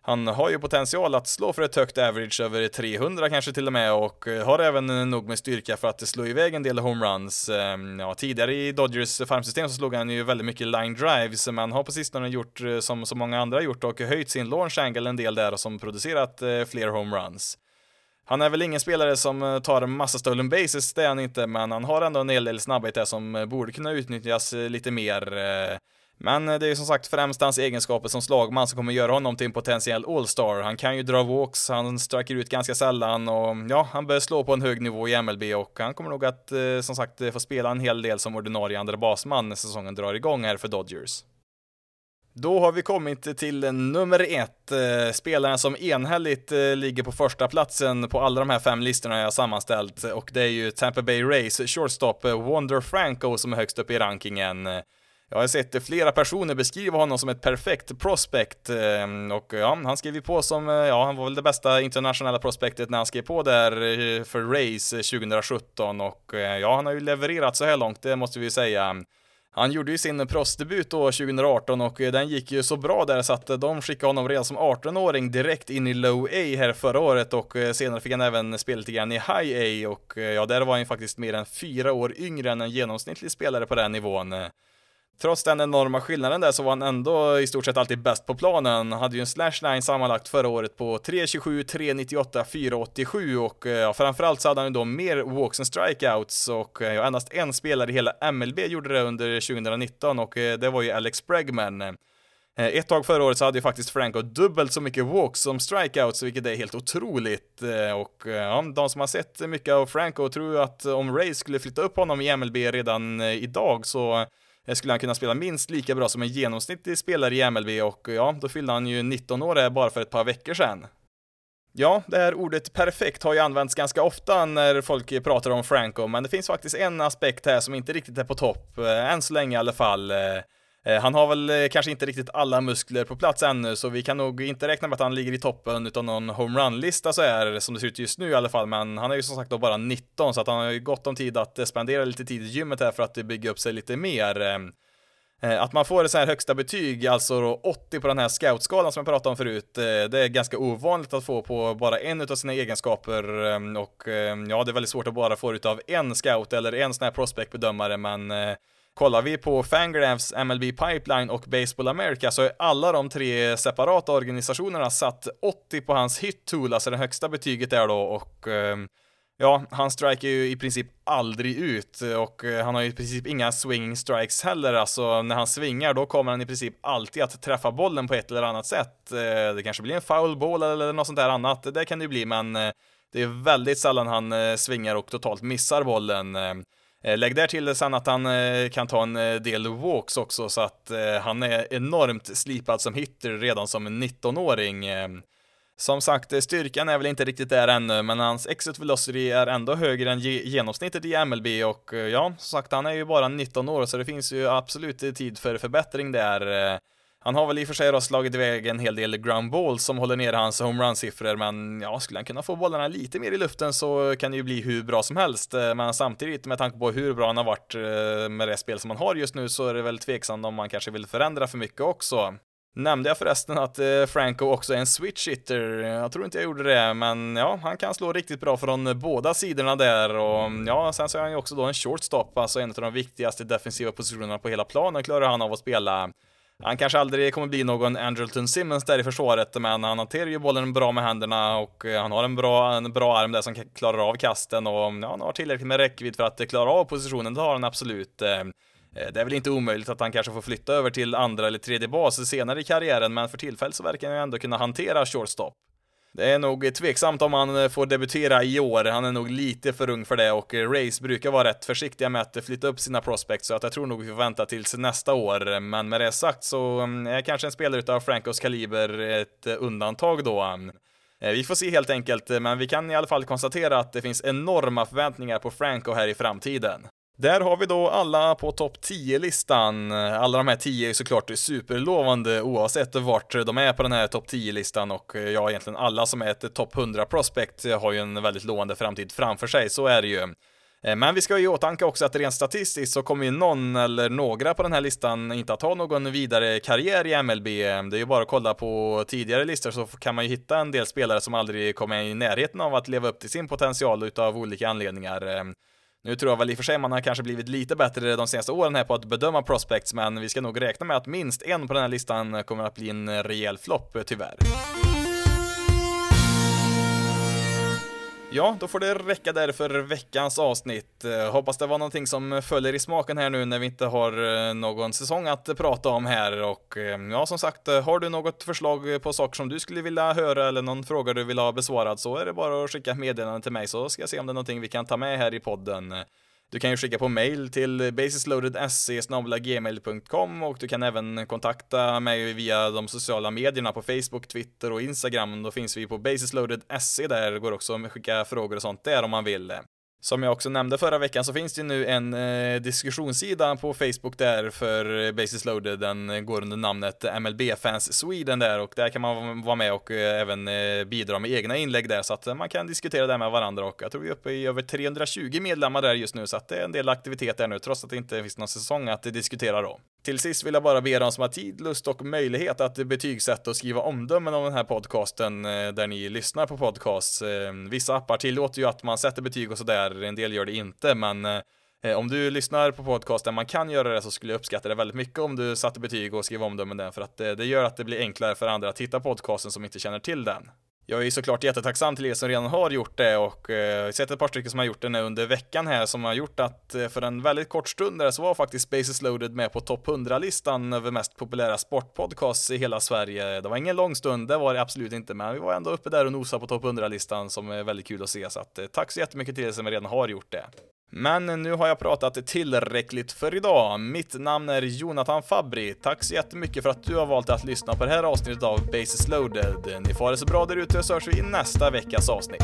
Han har ju potential att slå för ett högt average över 300 kanske till och med och eh, har även nog med styrka för att slå iväg en del homeruns. Ehm, ja, tidigare i Dodgers farmsystem så slog han ju väldigt mycket line drives, men har på sistone gjort eh, som så många andra gjort och höjt sin launch angle en del där och som producerat eh, fler homeruns. Han är väl ingen spelare som tar massa stolen bases, det är han inte, men han har ändå en hel del snabbhet där som borde kunna utnyttjas lite mer. Men eh, det är ju som sagt främst hans egenskaper som slagman som kommer göra honom till en potentiell all-star. Han kan ju dra walks, han striker ut ganska sällan och ja, han bör slå på en hög nivå i MLB och han kommer nog att eh, som sagt eh, få spela en hel del som ordinarie andra basman när säsongen drar igång här för Dodgers. Då har vi kommit till nummer ett, spelaren som enhälligt ligger på första platsen på alla de här fem listorna jag sammanställt och det är ju Tampa Bay Rays shortstop Wonder Franco som är högst upp i rankingen. Jag har sett flera personer beskriva honom som ett perfekt prospect eh, och ja, han skrev ju på som, eh, ja, han var väl det bästa internationella prospektet när han skrev på där eh, för Race 2017 och ja, han har ju levererat så här långt, det måste vi säga. Han gjorde ju sin proffsdebut då 2018 och den gick ju så bra där så att de skickade honom redan som 18-åring direkt in i Low A här förra året och senare fick han även spela lite grann i High A och ja, där var han ju faktiskt mer än fyra år yngre än en genomsnittlig spelare på den nivån. Trots den enorma skillnaden där så var han ändå i stort sett alltid bäst på planen. Han hade ju en slashline sammanlagt förra året på 3.27, 3.98, 4.87 och eh, ja, framförallt så hade han ju då mer walks and strikeouts och eh, ja, endast en spelare i hela MLB gjorde det under 2019 och eh, det var ju Alex Bregman. Ett tag förra året så hade ju faktiskt Franco dubbelt så mycket walks som strikeouts, vilket är helt otroligt. Och ja, de som har sett mycket av Franco tror ju att om Ray skulle flytta upp honom i MLB redan idag så skulle han kunna spela minst lika bra som en genomsnittlig spelare i MLB och ja, då fyllde han ju 19 år bara för ett par veckor sedan. Ja, det här ordet perfekt har ju använts ganska ofta när folk pratar om Franco, men det finns faktiskt en aspekt här som inte riktigt är på topp, eh, än så länge i alla fall. Eh, Eh, han har väl eh, kanske inte riktigt alla muskler på plats ännu, så vi kan nog inte räkna med att han ligger i toppen utan någon homerun-lista så här, som det ser ut just nu i alla fall, men han är ju som sagt då bara 19, så att han har ju gott om tid att eh, spendera lite tid i gymmet här för att bygga upp sig lite mer. Ehm, att man får ett så här högsta betyg, alltså då 80 på den här scoutskalan som jag pratade om förut, det är ganska ovanligt att få på bara en av sina egenskaper ehm, och ehm, ja, det är väldigt svårt att bara få det av en scout eller en sån här prospectbedömare, men Kollar vi på Fangraphs, MLB Pipeline och Baseball America så är alla de tre separata organisationerna satt 80 på hans hit tool, alltså det högsta betyget där då och ehm, Ja, han strikar ju i princip aldrig ut och eh, han har ju i princip inga swinging strikes heller, alltså när han svingar då kommer han i princip alltid att träffa bollen på ett eller annat sätt. Eh, det kanske blir en foul ball eller något sånt där annat, det kan det ju bli, men eh, det är väldigt sällan han eh, svingar och totalt missar bollen. Ehm. Eh, lägg där till sen att han eh, kan ta en eh, del walks också, så att han är enormt slipad som hitter redan som 19-åring. Som sagt, styrkan är väl inte riktigt där ännu, men hans exit velocity är ändå högre än genomsnittet i MLB och ja, som sagt, han är ju bara 19 år, så det finns ju absolut tid för förbättring där. Han har väl i och för sig då slagit iväg en hel del ground balls som håller ner hans homerun-siffror, men ja, skulle han kunna få bollarna lite mer i luften så kan det ju bli hur bra som helst. Eh, men samtidigt, med tanke på hur bra han har varit eh, med det spel som han har just nu, så är det väl tveksamt om man kanske vill förändra för mycket också. Nämnde jag förresten att eh, Franco också är en switch hitter? Jag tror inte jag gjorde det, men ja, han kan slå riktigt bra från båda sidorna där och ja, sen så är han ju också då en shortstop, alltså en av de viktigaste defensiva positionerna på hela planen klarar han av att spela. Han kanske aldrig kommer bli någon Andrelton Simmons där i försvaret, men han hanterar ju bollen bra med händerna och eh, han har en bra, en bra arm där som klarar av kasten och ja, han har tillräckligt med räckvidd för att klara av positionen, det har han absolut. Eh, eh, det är väl inte omöjligt att han kanske får flytta över till andra eller tredje bas senare i karriären, men för tillfället så verkar han ju ändå kunna hantera shortstop. Det är nog tveksamt om han eh, får debutera i år, han är nog lite för ung för det och Rays Race brukar vara rätt försiktiga med att flytta upp sina prospects så att jag tror nog vi får vänta tills nästa år. Men med det sagt så mm, är kanske en spelare utav Francos kaliber ett eh, undantag då. Vi får se helt enkelt, men vi kan i alla fall konstatera att det finns enorma förväntningar på Franco här i framtiden. Där har vi då alla på topp 10-listan. Alla de här 10 är såklart superlovande oavsett vart de är på den här topp 10-listan och eh, ja, egentligen alla som är ett topp 100 prospect har ju en väldigt lovande framtid framför sig, så är det ju. Eh, men vi ska ju i åtanke också att rent statistiskt så kommer ju någon eller några på den här listan inte att ha någon vidare karriär i MLB. Det är ju bara att kolla på tidigare listor så kan man ju hitta en del spelare som aldrig kommer i närheten av att leva upp till sin potential utav olika anledningar. Nu tror jag väl i och för sig man har kanske blivit lite bättre de senaste åren här på att bedöma prospects, men vi ska nog räkna med att minst en på den här listan kommer att bli en rejäl flopp, tyvärr. Ja, då får det räcka där för veckans avsnitt. Eh, hoppas det var någonting som följer i smaken här nu när vi inte har eh, någon säsong att prata om här och eh, ja, som sagt, har du något förslag på saker som du skulle vilja höra eller någon fråga du vill ha besvarad så är det bara att skicka ett meddelande till mig så ska jag se om det är någonting vi kan ta med här i podden. Du kan ju skicka på mail till basisloaded.se gmail.com och du kan även kontakta mig via de sociala medierna på Facebook, Twitter och Instagram. Då finns vi på basisloaded.se där. Det går också att skicka frågor och sånt där om man vill. Som jag också nämnde förra veckan så finns det nu en eh, diskussionssida på Facebook där för eh, Basis Loaded. Den eh, går under namnet MLB Fans Sweden där och där kan man vara med och eh, även eh, bidra med egna inlägg där så att eh, man kan diskutera det med varandra och jag tror vi är uppe i över 320 medlemmar där just nu så att det är en del aktivitet där nu trots att det inte finns någon säsong att diskutera då. Till sist vill jag bara be de som har tid, lust och möjlighet att betygsätta och skriva omdömen om den här podcasten eh, där ni lyssnar på podcasts. Eh, vissa appar tillåter ju att man sätter betyg och sådär en del gör det inte, men eh, om du lyssnar på podcast där man kan göra det så skulle jag uppskatta det väldigt mycket om du satte betyg och skrev omdömen där, för att det gör att det blir enklare för andra att hitta podcasten som inte känner till den. Jag är såklart jättetacksam till er som redan har gjort det och eh, jag har sett ett par stycken som har gjort det nu under veckan här som har gjort att eh, för en väldigt kort stund där så var faktiskt Spaces Loaded med på topp 100-listan över mest populära sportpodcasts i hela Sverige. Det var ingen lång stund, det var det absolut inte, men vi var ändå uppe där och nosade på topp 100-listan som är väldigt kul att se, så att eh, tack så jättemycket till er som redan har gjort det. Men nu har jag pratat tillräckligt för idag. Mitt namn är Jonathan Fabri. Tack så jättemycket för att du har valt att lyssna på det här avsnittet av Bases loaded. Ni får ha det så bra där ute så hörs vi i nästa veckas avsnitt.